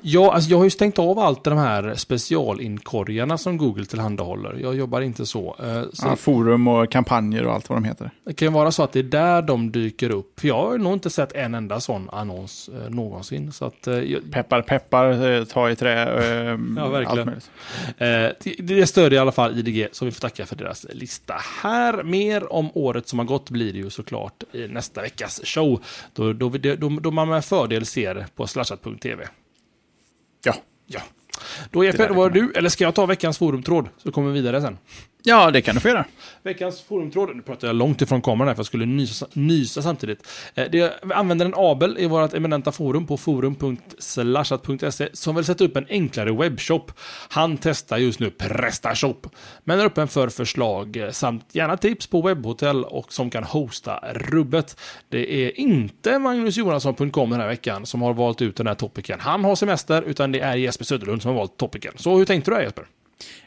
Ja, alltså jag har ju stängt av allt de här specialinkorgarna som Google tillhandahåller. Jag jobbar inte så. Eh, så ja, forum och kampanjer och allt vad de heter. Det kan ju vara så att det är där de dyker upp. För jag har nog inte sett en enda sån annons eh, någonsin. Så att, eh, jag... Peppar, peppar, ta i trä, eh, ja, verkligen. allt möjligt. Eh, det stödjer i alla fall IDG, så vi får tacka för deras lista här. Mer om året som har gått blir det ju såklart i nästa veckas show. Då, då, då, då, då man med fördel ser på slashat.tv. Ja. Ja. Då Jeppe, var du, eller ska jag ta veckans forumtråd? Så kommer vi vidare sen. Ja, det kan du få göra. Veckans forumtråd, nu pratar jag långt ifrån kameran här för jag skulle nysa, nysa samtidigt. Eh, det använder en Abel i vårt eminenta forum på forum.slashat.se som vill sätta upp en enklare webbshop. Han testar just nu PrestaShop, men är öppen för förslag eh, samt gärna tips på webbhotell och som kan hosta rubbet. Det är inte MagnusJonasson.com den här veckan som har valt ut den här topicen. Han har semester, utan det är Jesper Söderlund som har valt topicen. Så hur tänkte du här Jesper?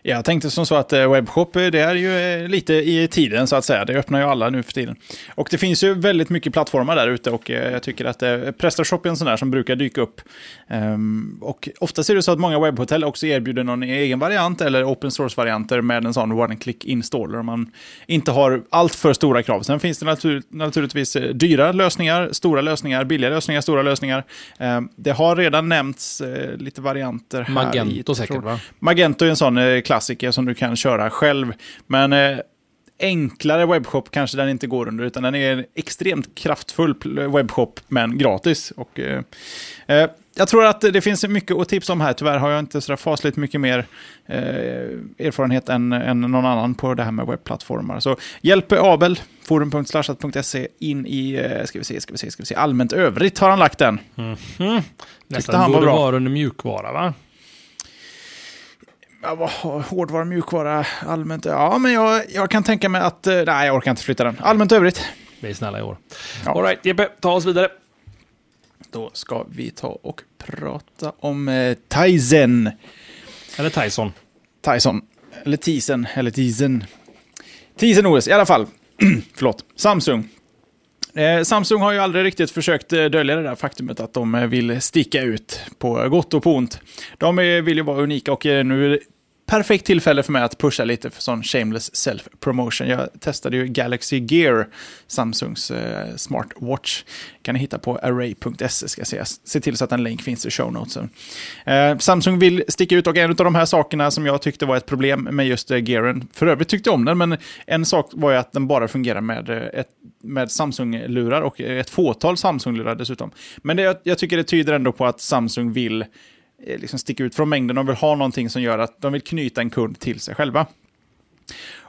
Jag tänkte som så att eh, webbshop, eh, det är ju eh, lite i tiden så att säga. Det öppnar ju alla nu för tiden. Och det finns ju väldigt mycket plattformar där ute och jag tycker att PrestaShop är en sån där som brukar dyka upp. Ehm, och ofta är det så att många webbhotell också erbjuder någon egen variant eller open source-varianter med en sån one-click installer om man inte har allt för stora krav. Sen finns det natur naturligtvis dyra lösningar, stora lösningar, billiga lösningar, stora lösningar. Ehm, det har redan nämnts lite varianter här. Magento säkert va? Magento är en sån klassiker som du kan köra själv. Men eh, enklare webbshop kanske den inte går under, utan den är en extremt kraftfull webbshop, men gratis. Och, eh, eh, jag tror att det finns mycket att tipsa om här. Tyvärr har jag inte så fasligt mycket mer eh, erfarenhet än, än någon annan på det här med webbplattformar. Så hjälp Abel, forum.slashat.se, in i, eh, ska vi se, ska vi se, ska vi se, allmänt övrigt har han lagt den. Mm -hmm. Nästan han borde vara under mjukvara va? Hårdvara, mjukvara, allmänt. Ja, men jag, jag kan tänka mig att... Eh, nej, jag orkar inte flytta den. Allmänt övrigt. Vi är snälla i år. Ja. All right, Jeppe, ta oss vidare. Då ska vi ta och prata om eh, Tizen. Eller Tyson. Tyson. Eller Tizen. Eller Tizen. Tizen OS, i alla fall. Förlåt. Samsung. Eh, Samsung har ju aldrig riktigt försökt eh, dölja det där faktumet att de eh, vill sticka ut på gott och på ont. De eh, vill ju vara unika och nu perfekt tillfälle för mig att pusha lite för sån shameless self-promotion. Jag testade ju Galaxy Gear, Samsungs eh, smartwatch. kan ni hitta på array.se, ska jag säga. Se till så att en länk finns i show notesen. Eh, Samsung vill sticka ut och en av de här sakerna som jag tyckte var ett problem med just eh, Gearen, för övrigt tyckte jag om den, men en sak var ju att den bara fungerar med, eh, med Samsung-lurar och eh, ett fåtal Samsung-lurar dessutom. Men det, jag tycker det tyder ändå på att Samsung vill Eh, liksom sticka ut från mängden. De vill ha någonting som gör att de vill knyta en kund till sig själva.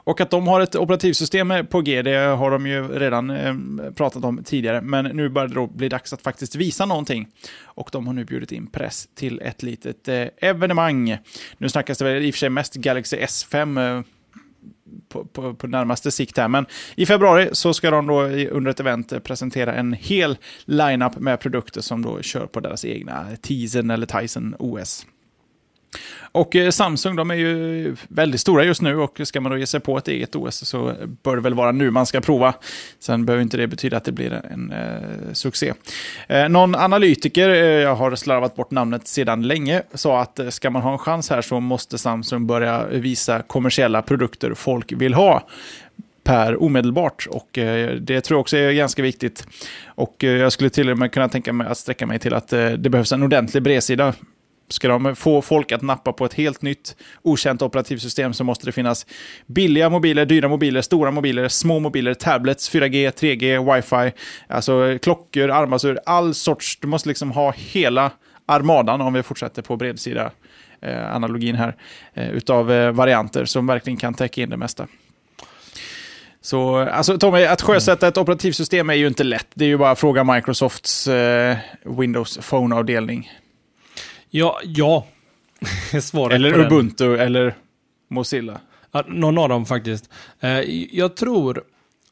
Och att de har ett operativsystem på G, det har de ju redan eh, pratat om tidigare. Men nu börjar det då bli dags att faktiskt visa någonting. Och de har nu bjudit in press till ett litet eh, evenemang. Nu snackas det väl i och för sig mest Galaxy S5. På, på, på, närmaste sikt här. Men i februari så ska de då under ett event presentera en hel lineup med produkter som då kör på deras egna Tizen eller Tyson OS. Och eh, Samsung, de är ju väldigt stora just nu och ska man då ge sig på ett eget OS så bör det väl vara nu man ska prova. Sen behöver inte det betyda att det blir en eh, succé. Eh, någon analytiker, eh, jag har slarvat bort namnet sedan länge, sa att eh, ska man ha en chans här så måste Samsung börja visa kommersiella produkter folk vill ha per omedelbart. Och eh, det tror jag också är ganska viktigt. Och eh, jag skulle till och med kunna tänka mig att sträcka mig till att eh, det behövs en ordentlig bredsida Ska de få folk att nappa på ett helt nytt, okänt operativsystem så måste det finnas billiga mobiler, dyra mobiler, stora mobiler, små mobiler, tablets, 4G, 3G, wifi, alltså klockor, armbandsur, all sorts. Du måste liksom ha hela armadan, om vi fortsätter på bredsida eh, analogin här, eh, utav eh, varianter som verkligen kan täcka in det mesta. Så alltså, Tommy, att sjösätta ett operativsystem är ju inte lätt. Det är ju bara att fråga Microsofts eh, Windows Phone-avdelning. Ja, ja. Svaret Eller på den. Ubuntu, eller Mozilla. Ja, någon av dem faktiskt. Eh, jag tror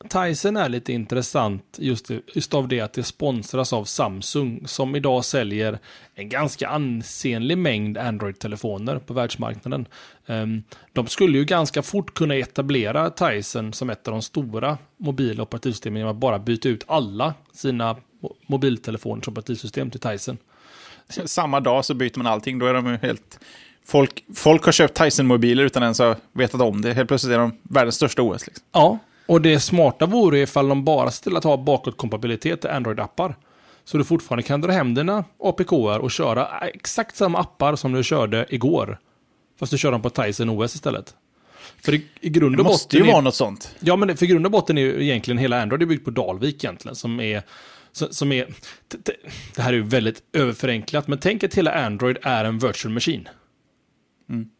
Tyson är lite intressant just, just av det att det sponsras av Samsung som idag säljer en ganska ansenlig mängd Android-telefoner på världsmarknaden. Ehm, de skulle ju ganska fort kunna etablera Tyson som ett av de stora mobila operativsystemen genom att bara byta ut alla sina mo- mobiltelefoners operativsystem till Tyson. Samma dag så byter man allting, då är de helt... Folk, folk har köpt Tyson-mobiler utan ens ha vetat om det. Helt plötsligt är de världens största OS. Liksom. Ja, och det smarta vore ifall de bara skulle att ha bakåtkompatibilitet till Android-appar. Så du fortfarande kan dra hem dina APK-er och köra exakt samma appar som du körde igår. Fast du kör dem på Tyson OS istället. För i, i grund Det och måste botten ju är, vara något sånt. Ja, men för grund och botten är ju egentligen hela Android är byggt på Dalvik egentligen. Som är, som är det här är ju väldigt överförenklat, men tänk att hela Android är en virtual machine.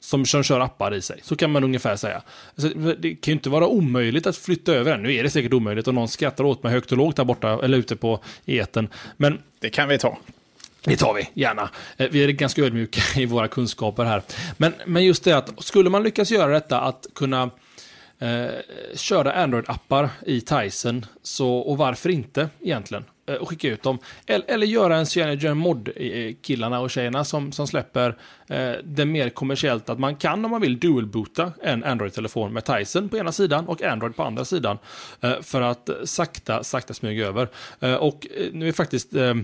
Som, som kör appar i sig. Så kan man ungefär säga. Alltså, det kan ju inte vara omöjligt att flytta över den. Nu är det säkert omöjligt och någon skrattar åt mig högt och lågt där borta, eller ute på eten. Men Det kan vi ta. det tar vi, gärna. Eh, Vi är ganska ödmjuka i våra kunskaper här. Men, men just det att, skulle man lyckas göra detta, att kunna eh, köra Android-appar i Tyson, så, och varför inte egentligen? Eh, och skicka ut dem. Eller, eller göra en Cyanogen mod-killarna och tjejerna som, som släpper eh, det mer kommersiellt, att man kan om man vill dual-boota en Android-telefon med Tyson på ena sidan och Android på andra sidan. Eh, för att sakta, sakta smyga över. Eh, och eh, nu är faktiskt eh,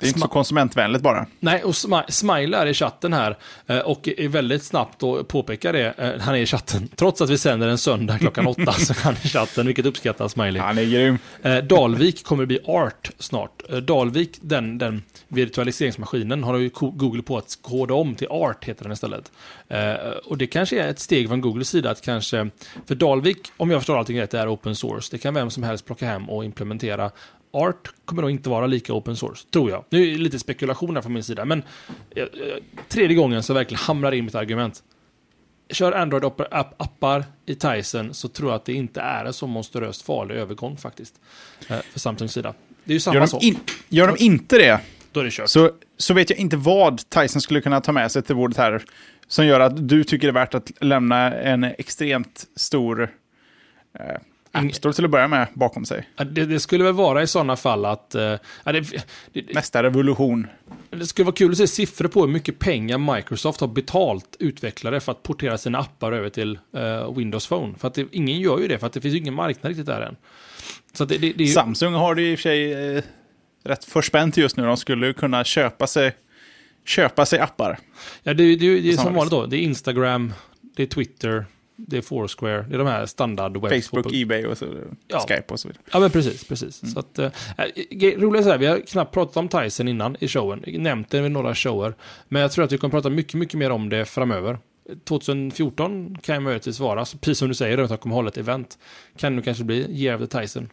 det är inte så konsumentvänligt bara. Nej, och Smi- Smile är i chatten här eh, och är väldigt snabbt och påpekar det. eh, Han är i chatten. Trots att vi sänder en söndag klockan åtta så är han i chatten, vilket uppskattas Smiley. Han är grym. Eh, Dalvik kommer att bli Art snart. Dalvik, den, den virtualiseringsmaskinen, har ju Google på att koda om till Art, heter den istället. Och det kanske är ett steg från Googles sida att kanske, för Dalvik, om jag förstår allting rätt, är open source. Det kan vem som helst plocka hem och implementera. Art kommer nog inte vara lika open source, tror jag. Nu är det lite spekulationer från min sida, men eh, eh, tredje gången så verkligen hamrar in mitt argument. Kör Android-appar i Tyson så tror jag att det inte är en så monstruöst farlig övergång faktiskt. Eh, För Samsungs sida. Det är ju samma Gör de, sak. in, gör de inte det, Då är det kört. så, så vet jag inte vad Tyson skulle kunna ta med sig till bordet här. Som gör att du tycker det är värt att lämna en extremt stor eh, Store till att börja med bakom sig. Det, det skulle väl vara i sådana fall att... ja, det, det, Nästa revolution. det skulle vara kul att se siffror på hur mycket pengar Microsoft har betalt utvecklare för att portera sina appar över till eh, Windows Phone. För att ingen gör ju det, för att det finns ju ingen marknad riktigt där än. Så det, det, ju, Samsung har det i och för sig eh, rätt förspänt just nu. De skulle kunna köpa sig, köpa sig appar. ja, det, det, det är som vanligt då. Det är Instagram, det är Twitter, det är Foursquare, det är de här standard webb Facebook, Ebay och så, Ja. Skype och så vidare. Ja, men precis. precis. Så att, eh, äh, roligt så här, vi har knappt pratat om Tyson innan i showen, nämnt det vid några shower, men jag tror att vi kommer prata mycket, mycket mer om det framöver. 2014 kan jag möjligtvis vara, så precis som du säger, att jag kommer hålla ett event, kan det kanske bli Year of the Tyson.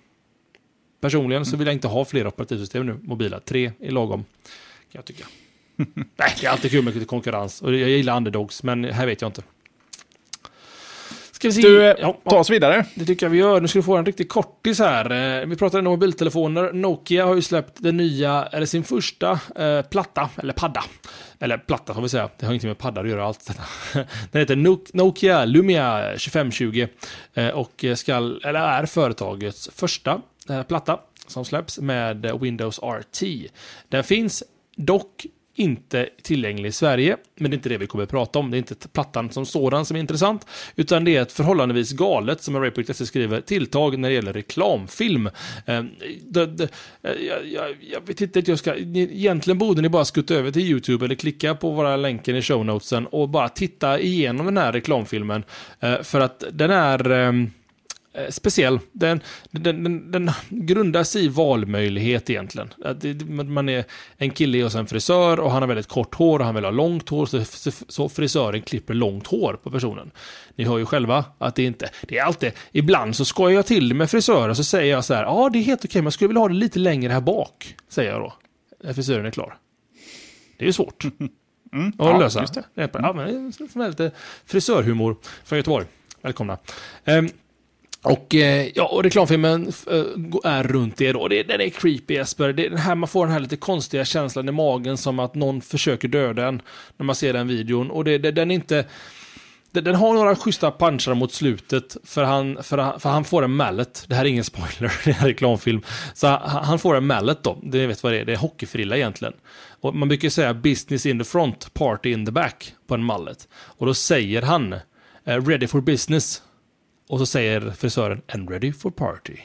Personligen så vill jag inte ha fler operativsystem nu, mobila. Tre är lagom, kan jag tycka. Nej, det är alltid kul med lite konkurrens, och jag gillar underdogs, men här vet jag inte. Ska vi se? Du, eh, Ja, ta oss vidare. det tycker jag vi gör. Nu ska du få en riktig kortis här. Eh, Vi pratade om mobiltelefoner. Nokia har ju släppt den nya, eller sin första eh, platta, eller padda. Eller platta får vi säga, det har inte med padda att göra allt detta. Den heter Nok- Nokia Lumia 2520 eh, och skall, eller är företagets första platta som släpps med Windows RT. Den finns dock inte tillgänglig i Sverige, men det är inte det vi kommer att prata om. Det är inte plattan som sådan som är intressant, utan det är ett förhållandevis galet, som Ray.se skriver, tilltag när det gäller reklamfilm. Ehm, eh, det, det, jag, jag, jag vet inte, att jag ska, ni- egentligen borde ni bara skutta över till YouTube eller klicka på våra länken i shownotesen och bara titta igenom den här reklamfilmen, eh, för att den är eh, speciell. Den, den, den, den grundar sig i valmöjlighet egentligen. Att det, man är en kille hos en frisör och han har väldigt kort hår och han vill ha långt hår så, så, frisören klipper långt hår på personen. Ni hör ju själva att det inte, det är alltid, ibland så skojar jag till med frisörer så säger jag så här, ja det är helt okej men jag skulle vilja ha det lite längre här bak, säger jag då. När frisören är klar. Det är ju svårt. Mm, att ja, lösa. just det. Ja, men det är lite frisörhumor från Göteborg. Välkomna. Ehm, och, eh, ja, och reklamfilmen eh, är runt det då. Det, den är creepy Jesper. Det är den här, man får den här lite konstiga känslan i magen som att någon försöker döda en när man ser den videon. Och det, det, den är inte... Den har några schyssta punchar mot slutet, för han, för, han, för han får en mallet. Det här är ingen spoiler, det här är reklamfilm. Så han, han får en mallet då, det vet vad det är, det är hockeyfrilla egentligen. Och man brukar säga business in the front, party in the back på en mallet. Och då säger han eh, ready for business. Och så säger frisören and ready for party.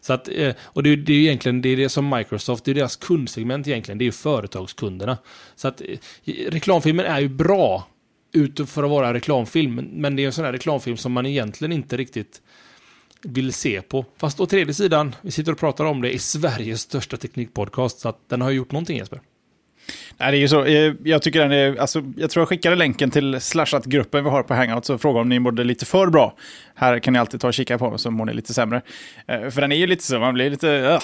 Så att, eh, och det är, det är egentligen det, är det som Microsoft, det är deras kundsegment egentligen, det är ju företagskunderna. Så att eh, reklamfilmen är ju bra ut för att vara reklamfilm. Men det är en sån här reklamfilm som man egentligen inte riktigt vill se på. Fast å tredje sidan, vi sitter och pratar om det i Sveriges största teknikpodcast, så att den har gjort någonting Jesper. Nej, det är ju så. Eh, jag tycker den är, alltså, jag tror jag skickade länken till slashat-gruppen vi har på Hangout och frågade om ni mådde lite för bra. Här kan ni alltid ta och kika på så mår ni lite sämre. Eh, för den är ju lite så, man blir lite... Uh,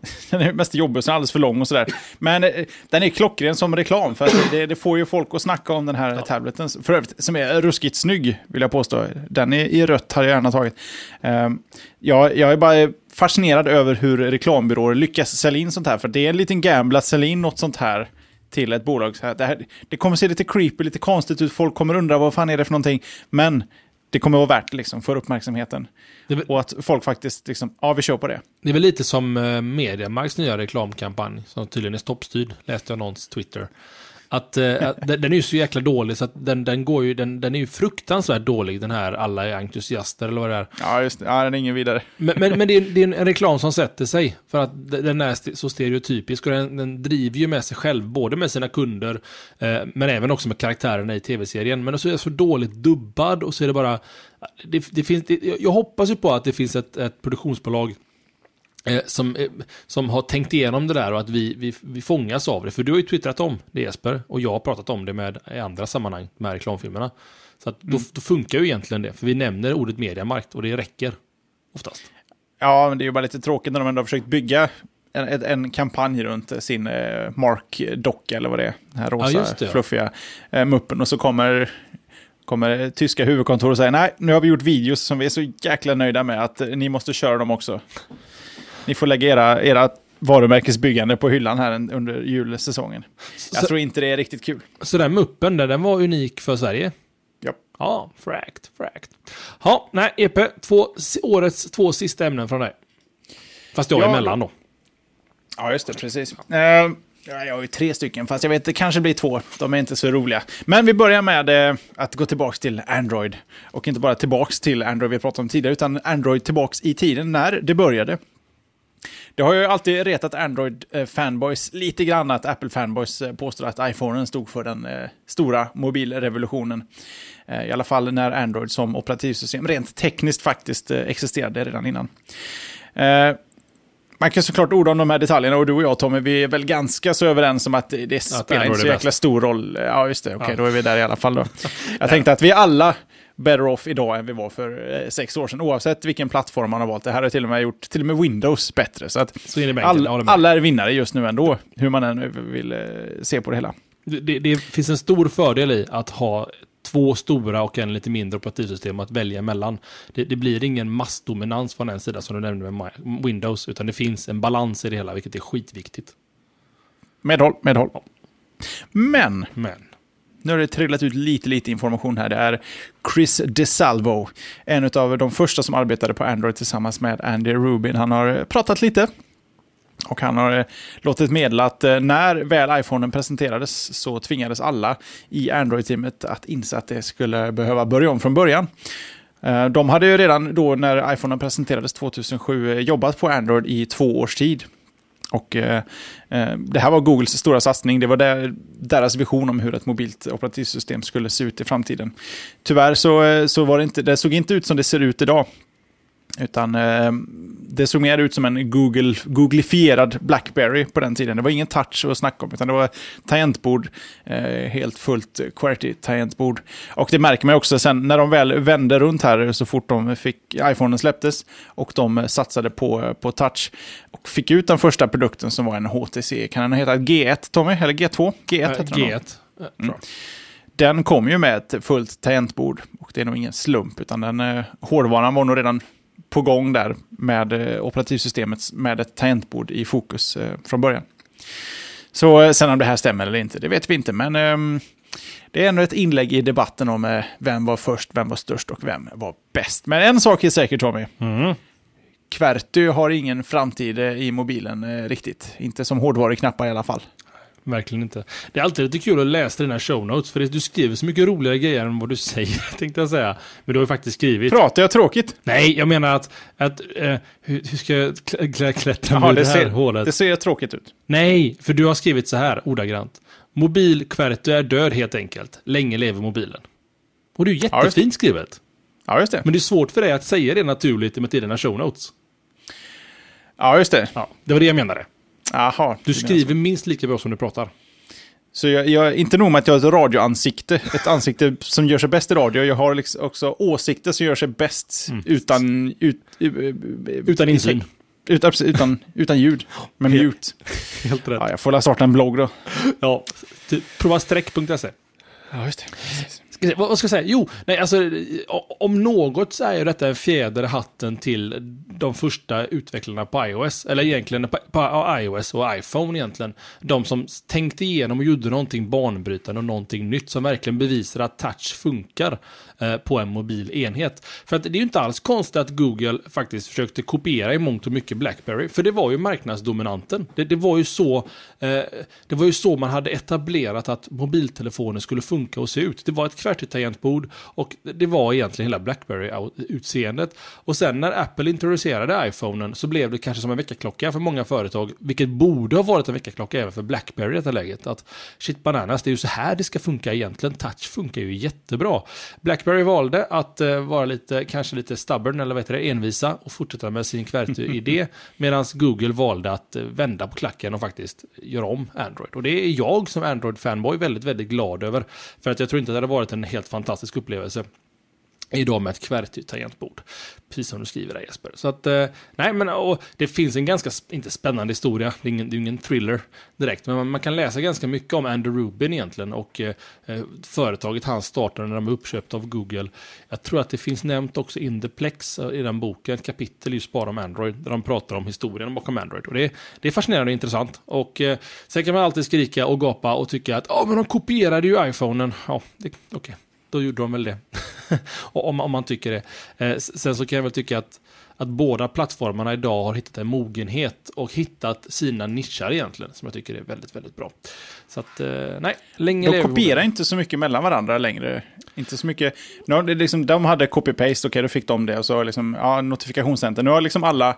Den är mest jobbig så alldeles för lång och sådär. Men eh, den är klockren som reklam, för det, det, får ju folk att snacka om den här ja. tableten. För övrigt, som är ruskigt snygg, vill jag påstå. Den är i rött, hade jag gärna tagit. Jag, jag är bara fascinerad över hur reklambyråer lyckas sälja in sånt här, för det är en liten gamble att sälja in något sånt här till ett bolag. Så här, det, här, det kommer se lite creepy, lite konstigt ut, folk kommer undra vad fan är det för någonting. Men det kommer vara värt liksom, för uppmärksamheten. Väl, och att folk faktiskt, liksom, ja vi kör på det. Det är väl lite som eh, Mediamarks nya reklamkampanj, som tydligen är stoppstyrd, läste jag någons Twitter. Att, eh, att den, är ju så jäkla dålig så att den, den går ju, den, den är ju fruktansvärt dålig den här alla är entusiaster eller vad det är. Ja, just det. Ja, den är ingen vidare. Men, men, men det, är, det, är, en reklam som sätter sig för att den är så stereotypisk och den, den driver ju med sig själv, både med sina kunder eh, men även också med karaktärerna i tv-serien. Men så är det så dåligt dubbad och så är det bara, det, det finns, det, jag hoppas ju på att det finns ett, ett produktionsbolag som, eh, som har tänkt igenom det där och att vi, vi, vi fångas av det. För du har ju twittrat om det Jesper, och jag har pratat om det med, i andra sammanhang med reklamfilmerna. Så att då, mm. då funkar ju egentligen det, för vi nämner ordet mediamarkt och det räcker oftast. Ja, men det är ju bara lite tråkigt när de ändå har försökt bygga en, en kampanj runt sin eh, Mark-docka eller vad det är. Den här rosa, ja, det, fluffiga eh, muppen. Och så kommer kommer tyska huvudkontor och säger nej, nu har vi gjort videos som vi är så jäkla nöjda med att ni måste köra dem också. Ni får lägga era, era varumärkesbyggande på hyllan här under julsäsongen. Jag så, tror inte det är riktigt kul. Så den muppen där, den var unik för Sverige? Ja. Ja, frakt, frakt. Ja, nej, Epe, två, årets två sista ämnen från dig. Fast jag är ja, emellan då. Ja, just det, precis. Uh, jag har ju tre stycken, fast jag vet det kanske blir två. De är inte så roliga. Men vi börjar med eh, att gå tillbaka till Android. Och inte bara tillbaka till Android vi pratade om tidigare, utan Android tillbaka i tiden när det började. Det har ju alltid retat Android-fanboys lite grann att Apple-fanboys eh, påstår att iPhonen stod för den eh, stora mobilrevolutionen. Eh, I alla fall när Android som operativsystem rent tekniskt faktiskt existerade redan innan. Man kan såklart orda om de här detaljerna och du och jag Tommy, vi är väl ganska så överens om att det spelar inte så jäkla stor roll. Ja, just det, okej, okay, ja. då är vi där i alla fall då. Jag tänkte att vi alla better off idag än vi var för eh, sex år sedan, oavsett vilken plattform man har valt. Det här har till och med gjort till och med Windows bättre. Så att så all, alla är vinnare just nu ändå, hur man än vill eh, se på det hela. Det, det, finns en stor fördel i att ha två stora och en lite mindre operativsystem att välja mellan. Det, det, blir ingen massdominans från en sida som du nämnde med Windows, utan det finns en balans i det hela, vilket är skitviktigt. Medhåll, medhåll. Ja. Men, Men nu har det trillat ut lite, lite information här. Det är Chris DeSalvo, en av de första som arbetade på Android tillsammans med Andy Rubin. Han har eh, pratat lite och han har eh, låtit meddela att eh, när väl iPhonen presenterades så tvingades alla i Android-teamet att inse att det skulle behöva börja om från början. De hade ju redan då när iPhonen presenterades 2007 jobbat på Android i två års tid. Och eh, eh, det här var Googles stora satsning. Det var där, deras vision om hur ett mobilt operativsystem skulle se ut i framtiden. Tyvärr så, eh, så var det inte, det såg inte ut som det ser ut idag. Utan eh, det såg mer ut som en Google, Googlifierad Blackberry på den tiden. Det var ingen touch att snacka om, utan det var tangentbord, eh, helt fullt QWERTY-tangentbord. Och det märker man också sen när de väl vände runt här så fort de fick iPhonen släpptes och de satsade på, på touch och fick ut den första produkten som var en HTC. Kan den heta G1, Tommy? Eller G2? G1 heter G1. Mm den kom ju med ett fullt tangentbord. Och det är nog ingen slump, utan den eh, hårdvaran var nog redan på gång där med eh, operativsystemet med ett tangentbord i fokus eh, från början. Så eh, sen om det här stämmer eller inte, det vet vi inte. Men ehm, det är ändå ett inlägg i debatten om vem var först, vem var störst och vem var bäst. Men en sak är säker Tommy. Mm. Qwerty har ingen framtid i mobilen riktigt. Inte som hårdvaruknappar i alla fall. Verkligen inte. Det är alltid lite kul att läsa dina show notes, för du skriver så mycket roligare grejer än vad du säger, tänkte jag säga. Men du har ju faktiskt skrivit. Pratar jag tråkigt? Nej, jag menar att, att eh, hur, hur ska jag klä- klä- klättra mig ur det, det här ser, hålet? det ser tråkigt ut. Nej, för du har skrivit så här, ordagrant. Mobil är död helt enkelt. Länge lever mobilen. Och det är ju Ja, jättefint skrivet. Ja, just det. Men det är svårt för dig att säga det naturligt med dina show notes. Ja, just det. Ja, det var det jag menade. Jaha. Du skriver minst lika bra som du pratar. Så jag, jag, inte nog med att jag har ett radioansikte, ett ansikte som gör sig bäst i radio, jag har liksom också åsikter som gör sig bäst utan... Ut, Mm. Utan insyn. Utan, utan, utan ljud, med Helt- mute. Helt rätt. Ja, jag får la starta en blogg då. Ja, typ provasträck.se. Ja, just det. Se, vad, vad ska jag säga? Jo, nej, alltså, om något så är ju detta en fjäder i hatten till de första utvecklarna på iOS. Eller egentligen på, på iOS och iPhone egentligen. De som tänkte igenom och gjorde någonting banbrytande och någonting nytt som verkligen bevisar att touch funkar Eh, på en mobil enhet. För att det är ju inte alls konstigt att Google faktiskt försökte kopiera i mångt och mycket BlackBerry. För det var ju marknadsdominanten. Det, det, var, ju så, eh, det var ju så man hade etablerat att mobiltelefoner skulle funka och se ut. Det var ett QWERTY-tangentbord och det var egentligen hela BlackBerry-utseendet. Och sen när Apple introducerade iPhonen så blev det kanske som en väckarklocka för många företag, vilket borde ha varit en väckarklocka även för BlackBerry i detta läget. Att shit bananas, det är ju så här det ska funka egentligen. Touch funkar ju jättebra. BlackBerry valde att eh, vara lite, kanske lite stubborn, eller vad heter det, envisa och fortsätta med sin QWERTY-idé. Medan Google valde att eh, vända på klacken och faktiskt göra om Android. Och det är jag som Android-fanboy väldigt, väldigt glad över. För att jag tror inte att det hade varit en helt fantastisk upplevelse idag med ett QWERTY-tangentbord. Precis som du skriver där Jesper. Så att, eh, nej men och det finns en ganska, inte spännande historia, det är ingen, det är ingen thriller direkt, men man, man kan läsa ganska mycket om Andrew Rubin egentligen och eh, eh företaget han startade när de var uppköpta av Google. Jag tror att det finns nämnt också in the Plex eh, i den boken, ett kapitel just bara om Android, där de pratar om historien bakom Android. Och det, det är fascinerande och intressant. Och eh, sen kan man alltid skrika och gapa och tycka att ja, men de kopierade ju iPhonen. Ja, okej. Okay då gjorde de väl det. Och om, om man tycker det. Eh, sen så kan jag väl tycka att, att båda plattformarna idag har hittat en mogenhet och hittat sina nischar egentligen, som jag tycker är väldigt, väldigt bra. Så att, eh, nej, länge De kopierar inte så mycket mellan varandra längre. Inte så mycket. Det liksom, de hade copy-paste, okej då fick de det. Och så liksom, ja, notifikationscenter. Nu har liksom alla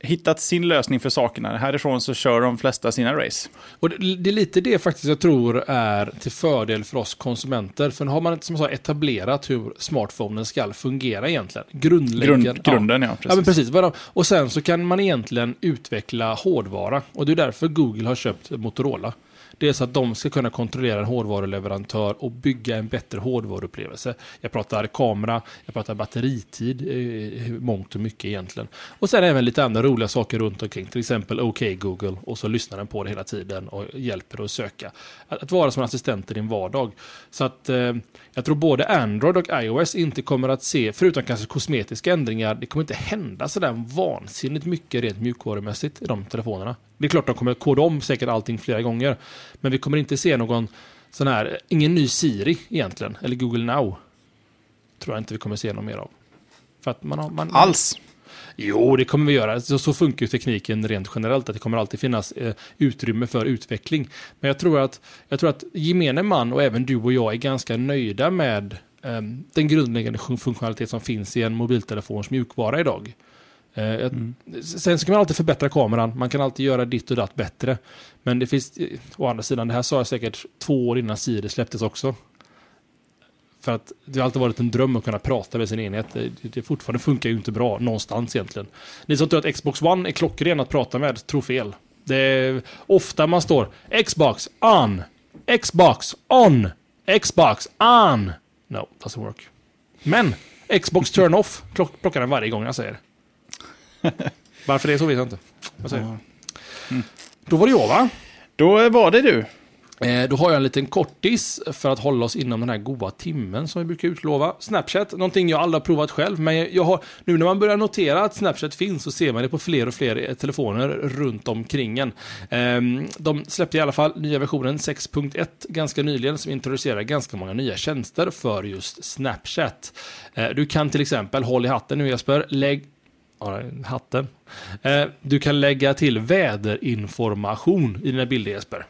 hittat sin lösning för sakerna. Härifrån så kör de flesta sina race. Och det, det är lite det faktiskt jag tror är till fördel för oss konsumenter. För nu har man inte som jag sa etablerat hur smartphonen ska fungera egentligen. Grundläggande. Grund, grunden, ja. Precis. Ja, men precis. Och sen så kan man egentligen utveckla hårdvara. Och det är därför Google har köpt Motorola. Dels att de ska kunna kontrollera en hårdvaruleverantör och bygga en bättre hårdvaruupplevelse. Jag pratar kamera, jag pratar batteritid, eh, mångt och mycket egentligen. Och sen även lite andra roliga saker runt omkring. Till exempel OK Google och så lyssnar den på det hela tiden och hjälper dig att söka. Att, att vara som en assistent i din vardag. Så att eh, jag tror både Android och iOS inte kommer att se, förutom kanske kosmetiska ändringar, det kommer inte hända sådär vansinnigt mycket rent mjukvarumässigt i de telefonerna. Det är klart de kommer koda om säkert allting flera gånger, men vi kommer inte se någon sån här, ingen ny Siri egentligen, eller Google Now. Tror jag inte vi kommer se någon mer av. För att man har, man, Alls. Jo, det kommer vi göra. Så, så funkar ju tekniken rent generellt, att det kommer alltid finnas eh, utrymme för utveckling. Men jag tror att, jag tror att gemene man och även du och jag är ganska nöjda med eh, den grundläggande fun- funktionalitet som finns i en mobiltelefons mjukvara idag. Eh, jag- Sen så kan man alltid förbättra kameran, man kan alltid göra ditt och datt bättre. Men det finns, eh, å andra sidan, det här sa jag säkert två år innan Siri släpptes också. För att det har alltid varit en dröm att kunna prata med sin enhet. Det, det fortfarande funkar ju inte bra någonstans egentligen. Ni som tror att Xbox One är klockren att prata med, tror fel. Det är ofta man står Xbox on, Xbox on, Xbox on. No, doesn't work. Men Xbox turn off klock, plockar den varje gång jag säger. Varför det är så vet jag inte. Vad säger du? Då var det jag va? Då var det du. Eh, då har jag en liten kortis för att hålla oss inom den här goda timmen som vi brukar utlova. Snapchat, någonting jag aldrig har provat själv, men jag har, nu när man börjar notera att Snapchat finns så ser man det på fler och fler eh, telefoner runt omkring en. Ehm, de släppte i alla fall nya versionen 6.1 ganska nyligen som introducerar ganska många nya tjänster för just Snapchat. Eh, du kan till exempel, håll i hatten nu Jesper, lägg Ja, hatten. Du kan lägga till väderinformation i dina bilder Jesper.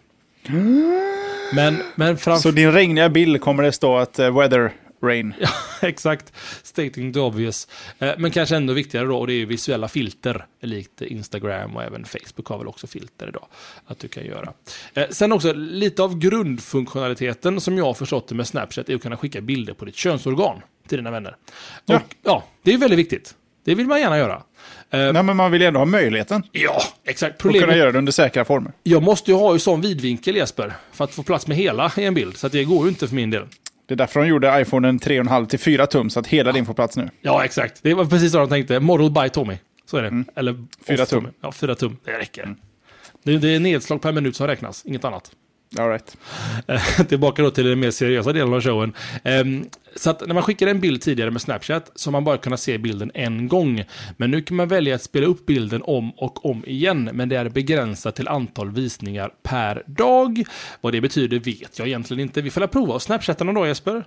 Men, men framför... Så din regniga bild kommer det stå att uh, weather rain. Ja, exakt. Stating the obvious. Eh, Men kanske ändå viktigare då, och det är visuella filter. Likt Instagram och även Facebook har väl också filter idag. Att du kan göra. Eh, Sen också, lite av grundfunktionaliteten som jag har förstått det med Snapchat är att kunna skicka bilder på ditt könsorgan till dina vänner. Och, Ja. ja. det är väldigt viktigt. Det vill man gärna göra. Eh, Nej, men man vill ju ändå ha möjligheten Ja, exakt. att kunna Problemet, göra det under säkra former. jag måste ju ha ju sån vidvinkel Jesper, för att få plats med hela i en bild. Så det går ju inte för min del. Det är därför de gjorde iPhonen 3,5 till 4 tum, så att hela din får plats nu. Ja, exakt. Det var precis så de tänkte. Model by Tommy. Så är det. Eller Mm. Fyra off tum. Tommy. Ja, fyra tum. Det räcker. Det, det är nedslag per minut som räknas, inget annat. All right. Eh, Tillbaka då till den mer seriösa delen av showen. Ehm, Så att när man skickade en bild tidigare med Snapchat så har man bara kunnat se bilden en gång. Men nu kan man välja att spela upp bilden om och om igen, men det är begränsat till antal visningar per dag. Vad det betyder vet jag egentligen inte. Vi får väl prova att snapchatta någon dag Jesper.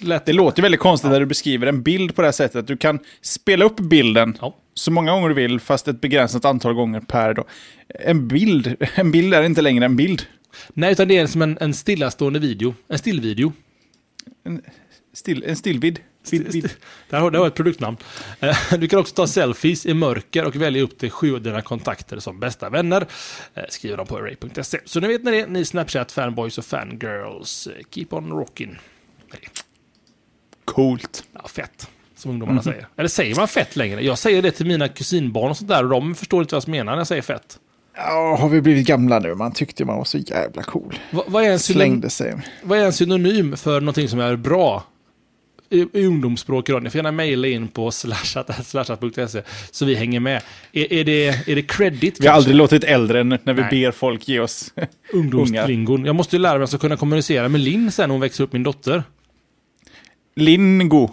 Lätt. Det låter väldigt konstigt när du beskriver en bild på det här sättet. Du kan spela upp bilden Ja. så många gånger du vill, fast ett begränsat antal gånger per dag. En bild, en bild är inte längre en bild. Nej, utan det är som en, en stillastående video. En stillvideo. Still, en stillvid. Vid, vid. Där har du ett produktnamn. Eh, Du kan också ta selfies i mörker och välja upp till sju av dina kontakter som bästa vänner. Eh, Skriver de på array.se. Så nu vet ni det, ni Snapchat-fanboys och fangirls. Keep on rocking. Coolt. Ja, fett. Som ungdomarna säger. Eller säger man fett längre? Jag säger det till mina kusinbarn och sånt där och de förstår inte vad jag menar när jag säger fett. Ja, har vi blivit gamla nu? Man tyckte man var så jävla cool. Va- vad, är en synonym, vad är en synonym för någonting som är bra? I, i ungdomsspråk då. Ni får gärna mejla in på slashat, slashat.se så vi hänger med. Är, är, det, är det credit? Vi har kanske? aldrig låtit äldre när vi Nej. ber folk ge oss. Ungdomslingon. Jag måste ju lära mig att kunna kommunicera med Linn sen när hon växer upp, min dotter. Lingo.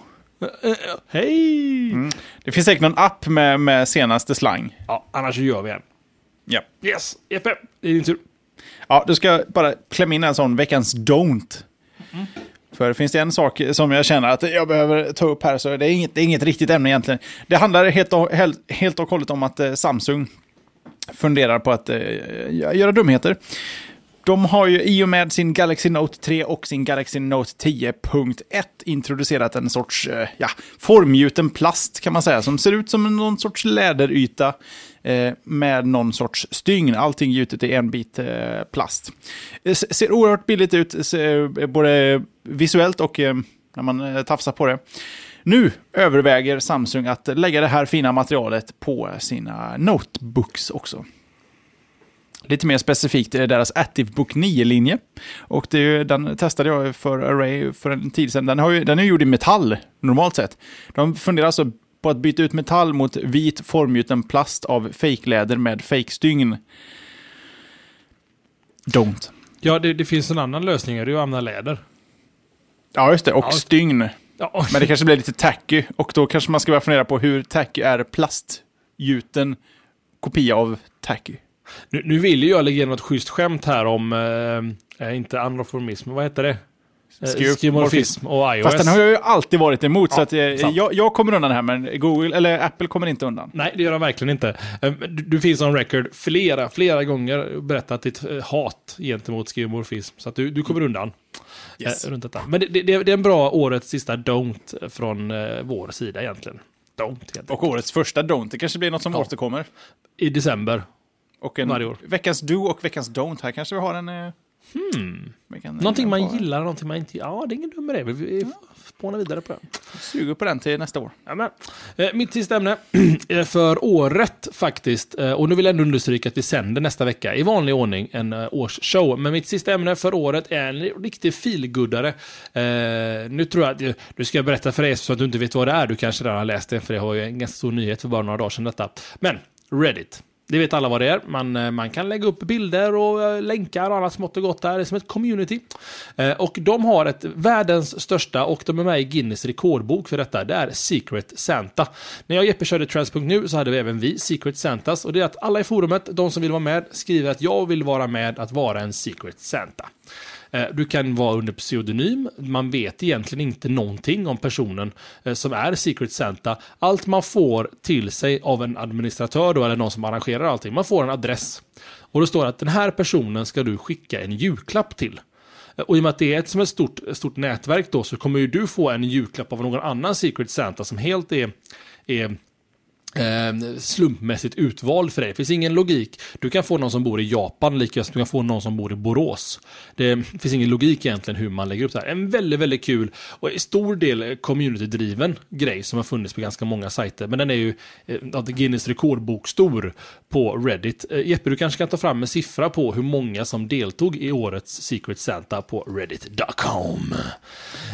Hej! Det finns säkert någon app med, med senaste slang. Ja, annars så gör vi en. Ja. Yes, Jeppe, det är din tur. Ja, då ska jag bara klämma in en sån veckans don't. För finns det en sak som jag känner att jag behöver ta upp här så är det inget, det är inget riktigt ämne egentligen. Det handlar helt och, helt, helt och hållet om att eh, Samsung funderar på att eh, göra dumheter. De har ju i och med sin Galaxy Note 3 och sin Galaxy Note 10.1 introducerat en sorts eh, ja, formgjuten plast kan man säga, som ser ut som någon sorts läderyta Eh, med någon sorts stygn. Allting gjutet i en bit eh, plast. Eh, det ser oerhört billigt ut, både visuellt och när man tafsar på det. Nu överväger Samsung att lägga det här fina materialet på sina notebooks också. Lite mer specifikt är det deras ActiveBook 9-linje. Och det är ju, den testade jag för Array för en tid sedan. Den, har ju, den är gjord i metall, normalt sett. De funderar alltså på att byta ut metall mot vit formgjuten plast av fejkläder med fejkstygn. Don't. Ja, det, det finns en annan lösning, det är ju att använda läder. Ja, just det. Och Ja. stygn. Ja, Men det kanske blir lite tacky. Och då kanske man ska börja fundera på hur tacky är plastgjuten kopia av tacky. nu, nu vill ju jag lägga in något schysst skämt här om, eh, eh, inte anroformism, vad heter det? Eh, Skeuomorfism. Och iOS. Fast den har jag ju alltid varit emot, så Ja, att, eh, sant. jag, jag kommer undan här, men Google, eller Apple kommer inte undan. Nej, det gör de verkligen inte. Eh, Du, du finns on record flera, flera gånger berättat ditt eh, hat gentemot skeuomorfism. Så att du, du kommer undan. Yes. Runt detta. Men det, det, det är en bra årets sista don't från vår sida egentligen. Don't. Och årets första don't, det kanske blir något som Ja. återkommer. I december. Och en Varje år. veckans do och veckans don't. Här kanske vi har en... Eh, Hmm. Någonting man eh, gillar, någonting man inte Ja, det är ingen dum det. Vi, vi spånar vidare på det. Suger på den till nästa år. Amen. Eh, mitt sista ämne är för året faktiskt. Eh, och nu vill jag ändå understryka att vi sänder nästa vecka i vanlig ordning en eh, årsshow. Men mitt sista ämne för året är en riktig feelgoodare. Eh, nu tror jag att du- ska berätta för dig så att du inte vet vad det är. Du kanske redan har läst det, för det har ju en ganska stor nyhet för bara några dagar sedan detta. Men Reddit. Det vet alla vad det är. Man, eh, man kan lägga upp bilder och eh, länkar och annat smått och gott där. Det är som ett community. Eh, och de har ett världens största och de är med i Guinness rekordbok för detta. Det är Secret Santa. När jag och Jeppe körde Trans.nu så hade vi även vi Secret Santas. Och det är att alla i forumet, de som vill vara med, skriver att jag vill vara med att vara en Secret Santa. Eh, du kan vara under pseudonym, man vet egentligen inte någonting om personen eh, som är Secret Santa. Allt man får till sig av en administratör då, eller någon som arrangerar allting, man får en adress. Och då står det att den här personen ska du skicka en julklapp till. Eh, och i och med att det är ett, som ett stort, stort nätverk då så kommer ju du få en julklapp av någon annan Secret Santa som helt är, är eh, slumpmässigt utvald för dig. Det finns ingen logik. Du kan få någon som bor i Japan lika som du kan få någon som bor i Borås. Det finns ingen logik egentligen hur man lägger upp det här. En väldigt, väldigt kul och i stor del community-driven grej som har funnits på ganska många sajter. Men den är ju eh, Guinness rekordbok stor på Reddit. Eh, Jeppe, du kanske kan ta fram en siffra på hur många som deltog i årets Secret Santa på reddit.com.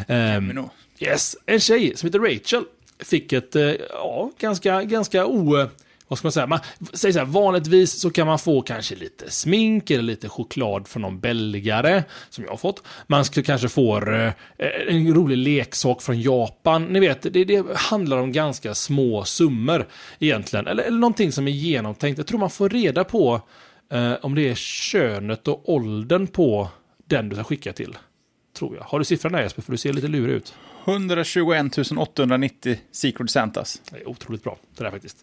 Um, yes, en tjej som heter Rachel fick ett, eh, ja, ganska, ganska o... Vad ska man säga? Man säg så här, vanligtvis så kan man få kanske lite smink eller lite choklad från någon belgare, som jag har fått. Man ska, kanske får eh, eh, en rolig leksak från Japan. Ni vet, det, det handlar om ganska små summor egentligen. Eller, eller någonting som är genomtänkt. Jag tror man får reda på eh, om det är könet och åldern på den du ska skicka till. Tror jag. Har du siffran där Jesper? För du ser lite lurig ut. 121 890 Secret Santas. Det är otroligt bra, det där faktiskt.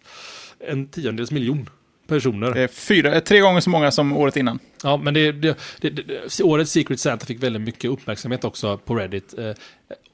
En tiondels miljon personer. Det är fyra, tre gånger så många som året innan. Ja, men det, det, det, årets Secret Santa fick väldigt mycket uppmärksamhet också på Reddit. Eh,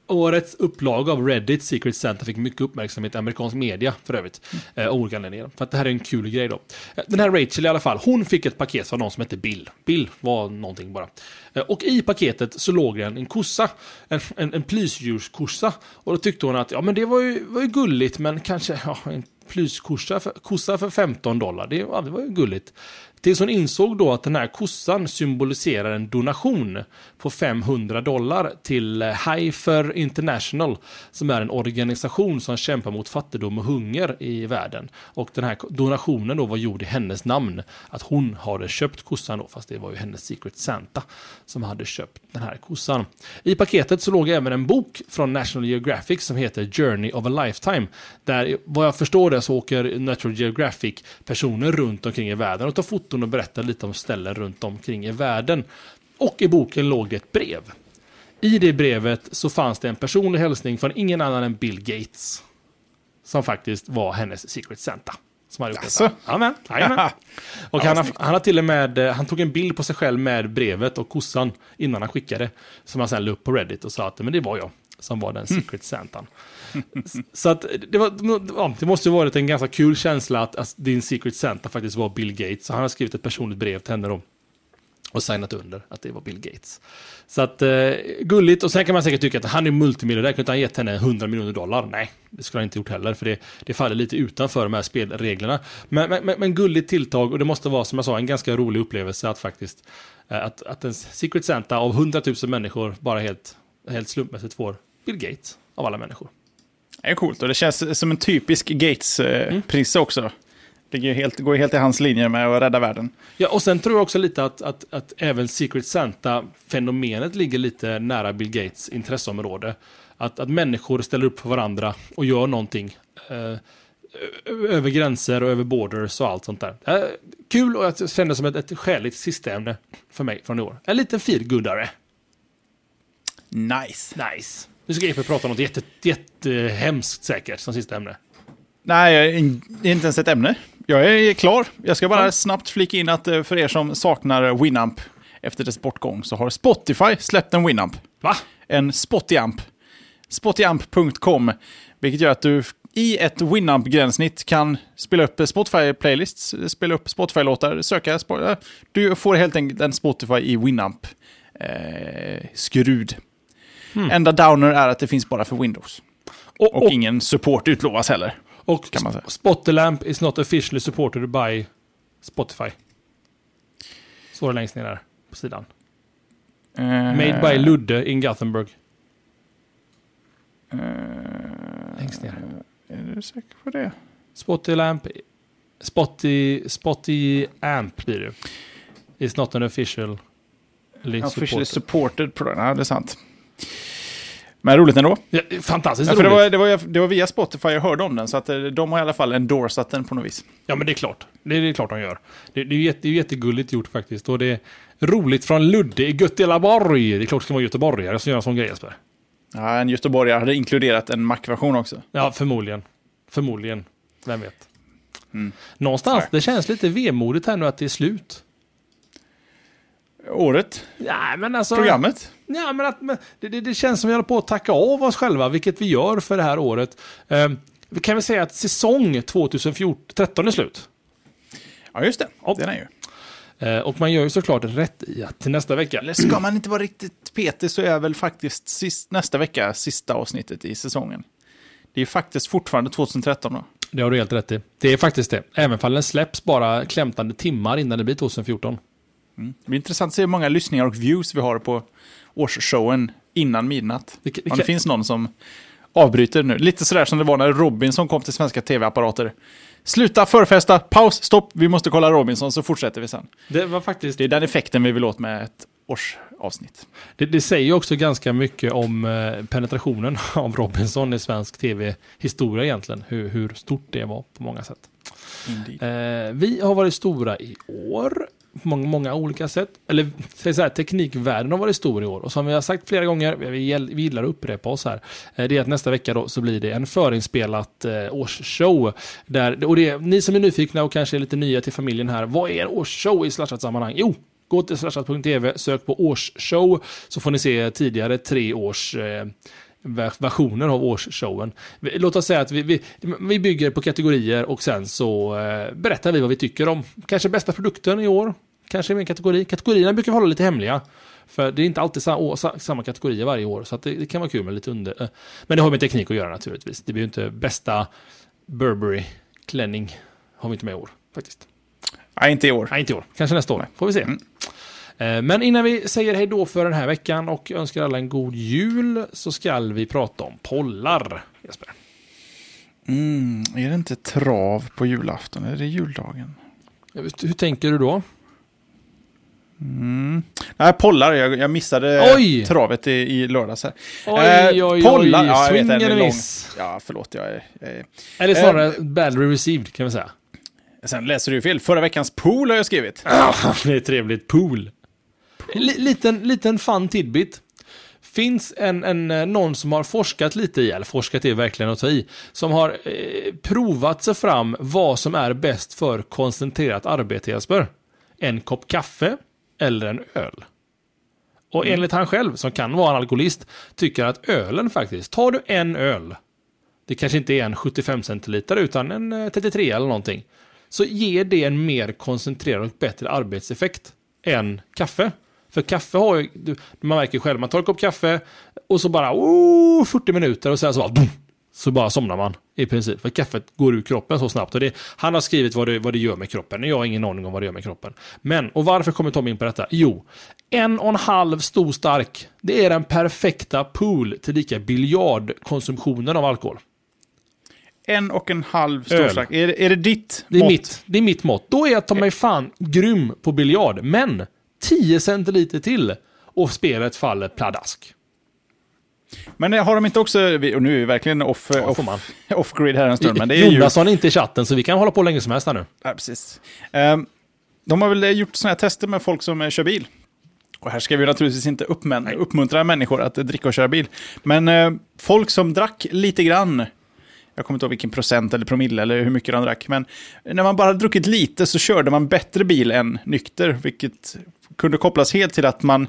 årets upplaga av Reddit Secret Santa fick mycket uppmärksamhet i amerikansk media för övrigt. Mm. Av olika anledningar. För att det här är en kul grej då. Eh, den här Rachel i alla fall, hon fick ett paket från någon som hette Bill. Bill var någonting bara. Eh, och i paketet så låg det en, en kossa. En, en, en plysdjurskossa. Och då tyckte hon att ja men det var ju, var ju gulligt men kanske ja, en plyskossa för, kossa för 15 dollar. Det, ja, det var ju gulligt. Tills hon insåg då att den här kossan symboliserar en donation på 500 dollar till eh, Heifer International, som är en organisation som kämpar mot fattigdom och hunger i världen. Och den här donationen då var gjord i hennes namn. Att hon hade köpt kossan då, fast det var ju hennes Secret Santa som hade köpt den här kossan. I paketet så låg även en bok från National Geographic som heter Journey of a Lifetime. Där, vad jag förstår det, så åker National Geographic personer runt omkring i världen och tar foton och berättar lite om ställen runt omkring i världen. Och i boken låg det ett brev. I det brevet så fanns det en personlig hälsning från ingen annan än Bill Gates. Som faktiskt var hennes Secret Santa. Som hade gjort Jaså? detta. Amen, amen. Och han, har, han har till och med, han tog en bild på sig själv med brevet och kossan innan han skickade. Som han sen la upp på Reddit och sa att men det var jag som var den Secret Santan. Så att det, var, det måste ha varit en ganska kul känsla att, att din Secret Santa faktiskt var Bill Gates. Så han har skrivit ett personligt brev till henne då. Och signat under att det var Bill Gates. Så att, eh, gulligt. Och sen kan man säkert tycka att han är multimiljardär. Kunde han gett henne 100 miljoner dollar? Nej, det skulle han inte gjort heller. För det, det faller lite utanför de här spelreglerna. Men, men, men gulligt tilltag. Och det måste vara, som jag sa, en ganska rolig upplevelse att faktiskt... Eh, att, att en Secret Santa av 100 000 människor bara helt, helt slumpmässigt får Bill Gates av alla människor. Det är coolt och det känns som en typisk Gates-pris mm. också. Det helt, går helt i hans linje med att rädda världen. Ja, och sen tror jag också lite att, att, att även Secret Santa-fenomenet ligger lite nära Bill Gates intresseområde. Att, att människor ställer upp för varandra och gör någonting. Eh, över gränser och över borders och allt sånt där. Eh, kul och jag kände som ett, ett skäligt sista ämne för mig från i år. En liten feelgoodare. Nice. Nice. Nu ska Epe prata om något jätte, jättehemskt säkert som sista ämne. Nej, det är inte ens ett ämne. Jag är klar. Jag ska bara ja. snabbt flika in att eh, för er som saknar Winamp efter dess bortgång så har Spotify släppt en Winamp. Va? En Spotiamp. Spotiamp.com. Vilket gör att du i ett Winamp-gränssnitt kan spela upp Spotify-playlists, spela upp Spotify-låtar, söka. Du får helt enkelt en Spotify i Winamp-skrud. Eh, Hmm. Enda downer är att det finns bara för Windows. Och, och, och ingen support utlovas heller. Och kan man säga. Spotterlamp is not officially supported by Spotify. Står det längst ner där på sidan. Uh, Made by Ludde in Gothenburg. Uh, längst ner. Är du säker på det? Spotterlamp Spotty, Spotty Amp blir det. It's not an official. Officially supported product. Ja, det är sant. Men roligt ändå. Ja, fantastiskt Ja, roligt. för det, var, det, var, det var via Spotify jag hörde om den, så att eh, de har i alla fall endorsat den på något vis. Ja, men det är klart. Det är, det är klart de gör. Det, det, är, jätte, det är jättegulligt gjort faktiskt. Och det är roligt från Ludde i Götelaborg. Det är klart det ska vara göteborgare som gör en sån grej, Jesper. Ja, en göteborgare hade inkluderat en Mac-version också. Ja, förmodligen. Förmodligen. Vem vet. Mm. Någonstans, Nej. det känns lite vemodigt här nu att det är slut. Året, Ja, men alltså... programmet. Ja, men, att, men det, det, det känns som vi håller på att tacka av oss själva, vilket vi gör för det här året. Eh, vi kan väl säga att säsong 2013 är slut. Ja, just det. Ja. Den är ju. Eh, och man gör ju såklart rätt i att till nästa vecka. Eller ska man inte vara riktigt petig så är väl faktiskt sist, nästa vecka sista avsnittet i säsongen. Det är ju faktiskt fortfarande 2013 då. Det har du helt rätt i. Det är faktiskt det. Även fall den släpps bara klämtande timmar innan det blir 2014. Det blir intressant att se hur många lyssningar och views vi har på årsshowen innan midnatt. Det, det, Om det finns någon som avbryter nu. Lite sådär som det var när Robinson kom till svenska tv-apparater. Sluta förfesta, paus, stopp, vi måste kolla Robinson så fortsätter vi sen. det var faktiskt... Det är den effekten vi vill åt med ett årsavsnitt. Det, det säger också ganska mycket om eh, penetrationen av Robinson i svensk tv-historia egentligen. Hur, hur stort det var på många sätt. Eh, vi har varit stora i år många, många olika sätt. Eller säg så här, teknikvärlden har varit stor i år. Och som vi har sagt flera gånger, vi, vi gillar att upprepa oss här, eh, det är att nästa vecka då så blir det en förinspelat eh, årsshow. Där, och det ni som är nyfikna och kanske är lite nya till familjen här, vad är en årsshow i slashat sammanhang? Jo, Gå till slashat.tv, sök på årsshow, så får ni se tidigare tre års eh, versioner av årsshowen. Låt oss säga att vi, vi, vi bygger på kategorier och sen så eh, berättar vi vad vi tycker om kanske bästa produkten i år. Kanske med en kategori. Kategorierna brukar vi hålla lite hemliga. För det är inte alltid sa, å, sa, samma kategorier varje år, så det, det kan vara kul med lite under. eh. Men det har med teknik att göra naturligtvis. Det blir ju inte bästa Burberry-klänning har vi inte med i år faktiskt. Nej, inte i år. Nej, inte i år. Kanske nästa år. Får vi se. Mm. Eh, Men innan vi säger hej då för den här veckan och önskar alla en god jul så ska vi prata om pollar. Jesper. Mm, är det inte trav på julafton? Är det juldagen? Hur tänker du då? Mm. Nej, pollar. Jag, jag missade Oj! travet i, i lördags. Här. Oj, Eh, oj, pollar. oj. Ja, jag vet, a lång. Ja, förlåt. Jag är, jag är... Eller snarare badly received kan vi säga. Sen läser du fel. Förra veckans pool har jag skrivit. det är trevligt. Pool. L- liten, liten fun tidbit. Finns en, en, eh, någon som har forskat lite i, eller forskat är verkligen att ta i, som har eh, provat sig fram vad som är bäst för koncentrerat arbete, Jesper. En kopp kaffe eller en öl. Och enligt han själv, som kan vara en alkoholist, tycker att ölen faktiskt, tar du en öl, det kanske inte är en 75 centiliter utan en eh, 33 eller någonting, så ger det en mer koncentrerad och bättre arbetseffekt än kaffe. För kaffe har ju, man märker ju själv, man tar en kopp kaffe och så bara oh, 40 minuter och sen så bara boom, så bara somnar man i princip. För kaffet går ur kroppen så snabbt. Och det, han har skrivit vad det, vad det gör med kroppen. Jag har ingen aning om vad det gör med kroppen. Men, och varför kommer Tom in på detta? Jo, en och en halv stor stark. Det är den perfekta pool till lika biljardkonsumtionen av alkohol. En och en halv Öl. storstark. Är, det- är det ditt Det är, mått? mitt, det är mitt mått. Då är jag ta mig fan grym på biljard. Men 10 centiliter till och spelet faller pladask. Men har de inte också, och nu är vi verkligen off, Ja, off, får man. off-grid här en stund, men det är ju... Jonasson är inte i chatten så vi kan hålla på länge som helst här nu. Ja, precis. Ehm, de har väl gjort sådana här tester med folk som eh, kör bil. Och här ska vi naturligtvis inte uppmän- uppmuntra människor att eh, dricka och köra bil. Men eh, folk som drack lite grann, jag kommer inte ihåg vilken procent eller promille eller hur mycket de drack, men när man bara druckit lite så körde man bättre bil än nykter, vilket kunde kopplas helt till att man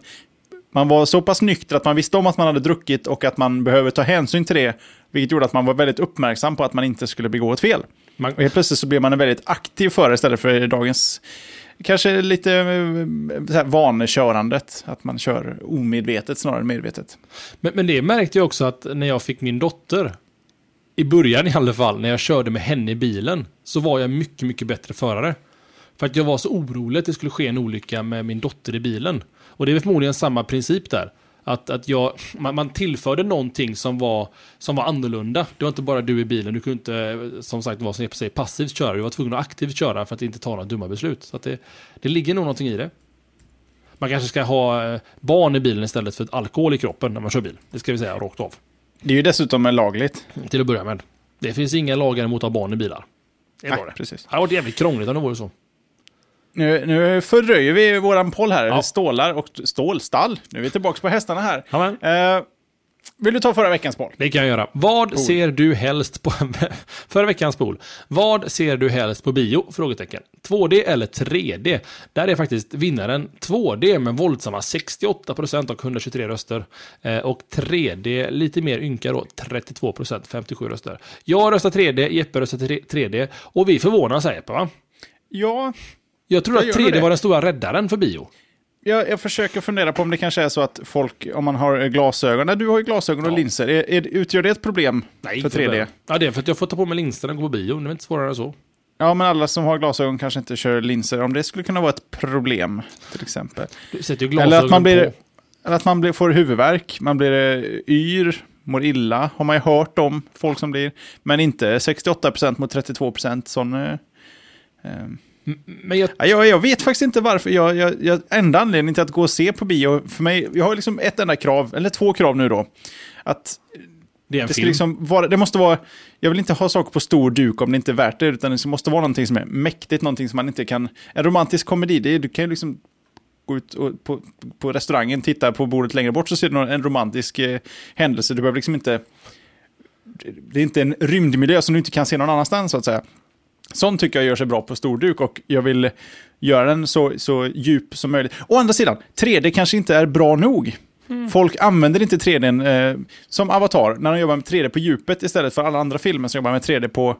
man var så pass nykter att man visste om att man hade druckit och att man behöver ta hänsyn till det. Vilket gjorde att man var väldigt uppmärksam på att man inte skulle begå ett fel. Man, Och helt plötsligt så blev man en väldigt aktiv förare istället för dagens kanske lite eh, så vanekörandet. Att man kör omedvetet snarare än medvetet. men, men det märkte jag också att när jag fick min dotter, i början i alla fall, när jag körde med henne i bilen, så var jag mycket, mycket bättre förare. För att jag var så orolig att det skulle ske en olycka med min dotter i bilen. Och det är förmodligen samma princip där. Att, att jag, man, man tillförde någonting som var, som var annorlunda. Det var inte bara du i bilen, du kunde inte, som sagt, vara som säger, passivt köra. Du var tvungen att aktivt köra för att inte ta några dumma beslut. Så det, det ligger nog någonting i det. Man kanske ska ha eh, barn i bilen istället för alkohol i kroppen när man kör bil. Det ska vi säga rakt av. Det är ju dessutom lagligt. Till att börja med. Det finns inga lagar mot att ha barn i bilar. Det Nej, var det. precis. Det hade varit jävligt krångligt om det vore så. Nu, nu fördröjer vi våran poll här. Ja. Stålar och stålstall. Nu är vi tillbaka på hästarna här. Ja, Eh, vill du ta förra veckans poll? Det kan jag göra. Vad Cool. ser du helst på... Förra veckans pool. Vad ser du helst på bio? Frågetecken. 2D eller 3D? Där är faktiskt vinnaren 2D med våldsamma 68% och 123 röster. Eh, och 3D lite mer ynka då, 32%, 57 röster. Jag röstar 3D, Jeppe röstar 3D och vi förvånar sig Jeppe va? Ja, Jag Jag att gör 3D det. var den stora räddaren för bio. jag, jag försöker fundera på om det kanske är så att folk, om man har glasögon, nej du har ju glasögon och Ja. linser, är, är, utgör det ett problem Nej, för inte 3D? början. Ja, det är för att jag får ta på mig linserna och gå på bio. Det är inte svårare än så. Ja, men alla som har glasögon kanske inte kör linser, om det skulle kunna vara ett problem, till exempel. Du sätter ju Eller glasögon att man blir, på. eller att man blir, får huvudvärk, man blir eh, yr, mår illa, har man ju hört om folk som blir, men inte 68% mot 32%, sån... Eh, eh, Men jag Ja, jag, jag vet faktiskt inte varför. Jag, jag, jag, enda anledningen till att gå och se på bio, för mig, jag har liksom ett enda krav, eller två krav nu då. Att Det är en det, ska film. liksom vara, det måste vara, jag vill inte ha saker på stor duk om det inte är värt det, utan det måste vara någonting som är mäktigt, någonting som man inte kan... En romantisk komedi, det du kan ju liksom gå ut och, på, på restaurangen, titta på bordet längre bort så ser du en romantisk eh, händelse. Du behöver liksom inte... Det är inte en rymdmiljö som du inte kan se någon annanstans så att säga. Sånt tycker jag gör sig bra på storduk och jag vill göra den så, så djup som möjligt. Å andra sidan, 3D kanske inte är bra nog. Folk använder inte 3D eh, som Avatar när de jobbar med 3D på djupet istället för alla andra filmer som jobbar med 3D på...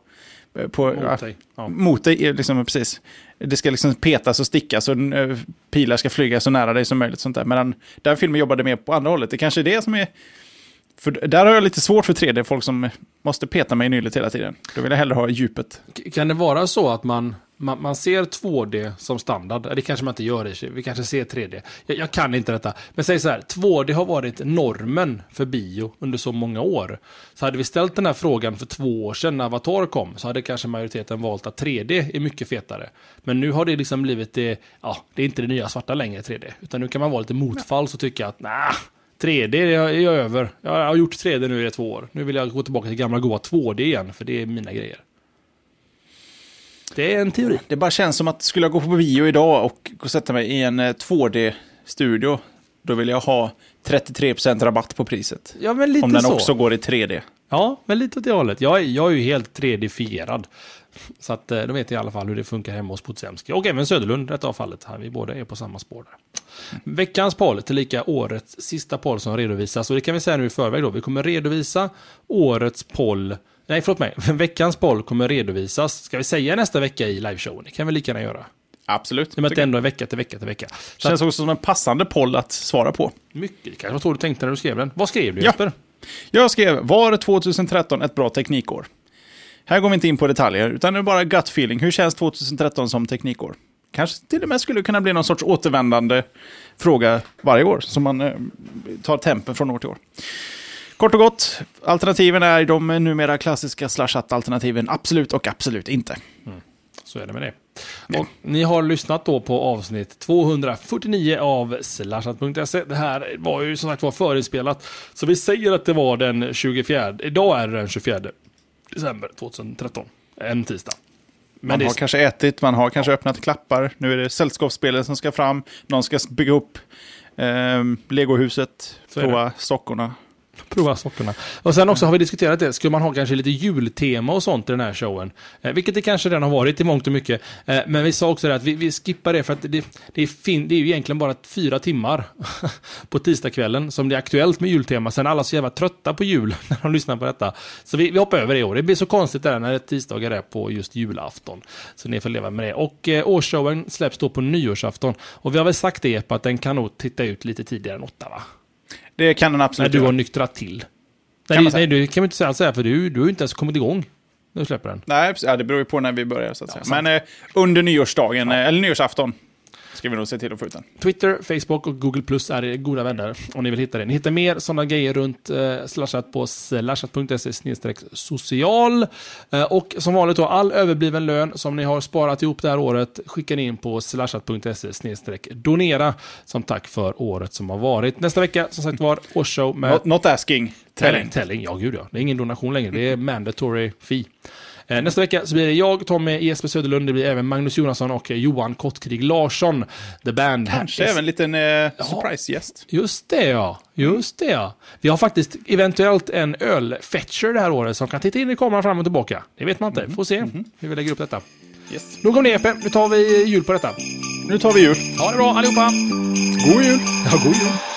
eh, på Mot dig. Ja. mot dig, eh, liksom, precis. Det ska liksom petas och stickas och eh, pilar ska flyga så nära dig som möjligt. Sånt där. Medan den filmen jobbade mer på andra hållet. Det kanske är det som är... För där har jag lite svårt för 3D, folk som måste peta mig i nyllet hela tiden. Då vill jag hellre ha djupet. Kan det vara så att man, man, man ser 2D som standard? Det kanske man inte gör i sig. Vi kanske ser 3D. Jag, jag kan inte detta. Men säg så här, 2D har varit normen för bio under så många år. Så hade vi ställt den här frågan för två år sedan när Avatar kom, så hade kanske majoriteten valt att 3D är mycket fetare. Men nu har det liksom blivit det, ja, det är inte det nya svarta längre 3D. Utan nu kan man vara lite motfall och tycka att nah, 3D är jag, är jag över. Jag har gjort 3D nu i två år. Nu vill jag gå tillbaka till gamla goa 2D igen, för det är mina grejer. Det är en teori. Det bara känns som att skulle jag gå på bio idag och gå och sätta mig i en eh, 2D-studio, då vill jag ha 33% rabatt på priset. Ja, men lite Om den så. också går i 3D. Ja, men lite åt det hållet. Jag, är- jag är ju helt 3D-fierad. Så att eh, då vet jag i alla fall hur det funkar hemma hos Potemski. Och även Söderlund i detta fallet. Här. Vi båda är på samma spår där. Veckans poll, tillika årets sista poll som redovisas. Och det kan vi säga nu i förväg då. Vi kommer redovisa årets poll. Nej, förlåt mig. Veckans poll kommer redovisas. Ska vi säga nästa vecka i liveshowen? Det kan vi lika gärna göra. Absolut. Att det jag. ändå är vecka till vecka till vecka. Så Känns också som en passande poll att svara på. att, mycket, kanske var så du tänkte när du skrev den. Vad skrev du Ja. Jesper? Jag skrev, var 2013 ett bra teknikår? Här går vi inte in på detaljer, utan det är bara gut feeling. Hur känns 2013 som teknikår? Kanske till och med skulle kunna bli någon sorts återvändande fråga varje år, som man eh, tar tempen från år till år. Kort och gott, alternativen är de numera klassiska slashat-alternativen absolut och absolut inte. Så är det med det. Och ni har lyssnat då på avsnitt 249 av slashat.se. Det här var ju som sagt var förinspelat. Så vi säger att det var den 24. Idag är det den 24 december 2013. En tisdag. Men Man det har är, kanske ätit, man har kanske öppnat klappar, nu är det sällskapsspelen som ska fram, någon ska bygga upp eh, legohuset, det. prova sockorna prova sockorna. Och sen också har vi diskuterat det. Skulle man ha kanske lite jultema och sånt i den här showen? Eh, vilket det kanske redan har varit i mångt och mycket. Eh, men vi sa också det att vi, vi skippar det för att det, det, är fin, det är ju egentligen bara fyra timmar på tisdagskvällen som det är aktuellt med jultema. Sen är alla så jävla trötta på jul när de lyssnar på detta. Så vi, vi hoppar över det i år. Det blir så konstigt där när det tisdagar är på just julafton. Så ni får leva med det. Och eh, årsshowen släpps då på nyårsafton. Och vi har väl sagt det Jeppe, att den kan nog titta ut lite tidigare än åtta va? Det kan den När absolut du göra. har nyktrat till. man Nej, nej, det kan vi inte säga, säga för du, du har ju inte ens kommit igång när du släpper den. Nej, ja, det beror ju på när vi börjar så att Ja, säga. Men eh, under nyårsdagen, eh, eller nyårsafton, Ska vi nog se till att få ut den. Twitter, Facebook och Google Plus är goda vänner om ni vill hitta det. Ni hittar mer sådana grejer runt eh, slashat på slashat.se social. Eh, och som vanligt då, all överbliven lön som ni har sparat ihop det här året skickar ni in på slashat.se donera som tack för året som har varit. Nästa vecka, som sagt var, årsshow med... Not, not asking. Telling. Telling, ja gud ja. Det är ingen donation längre, det är mandatory fee. Eh, nästa vecka så blir det jag, Tommy, Jesper Söderlund, det blir även Magnus Jonasson och Johan Kottkrig Larsson. The Band. Kanske även en liten eh, surprise-gäst. Just det ja, just det ja. Vi har faktiskt eventuellt en ölfetcher det här året som kan titta in i kameran fram och tillbaka. Det vet man inte, Mm. får se hur vi lägger upp detta. Yes. Nog om det Epe, nu tar vi jul på detta. Nu tar vi jul. Ha det bra allihopa! God jul! Ja, god jul!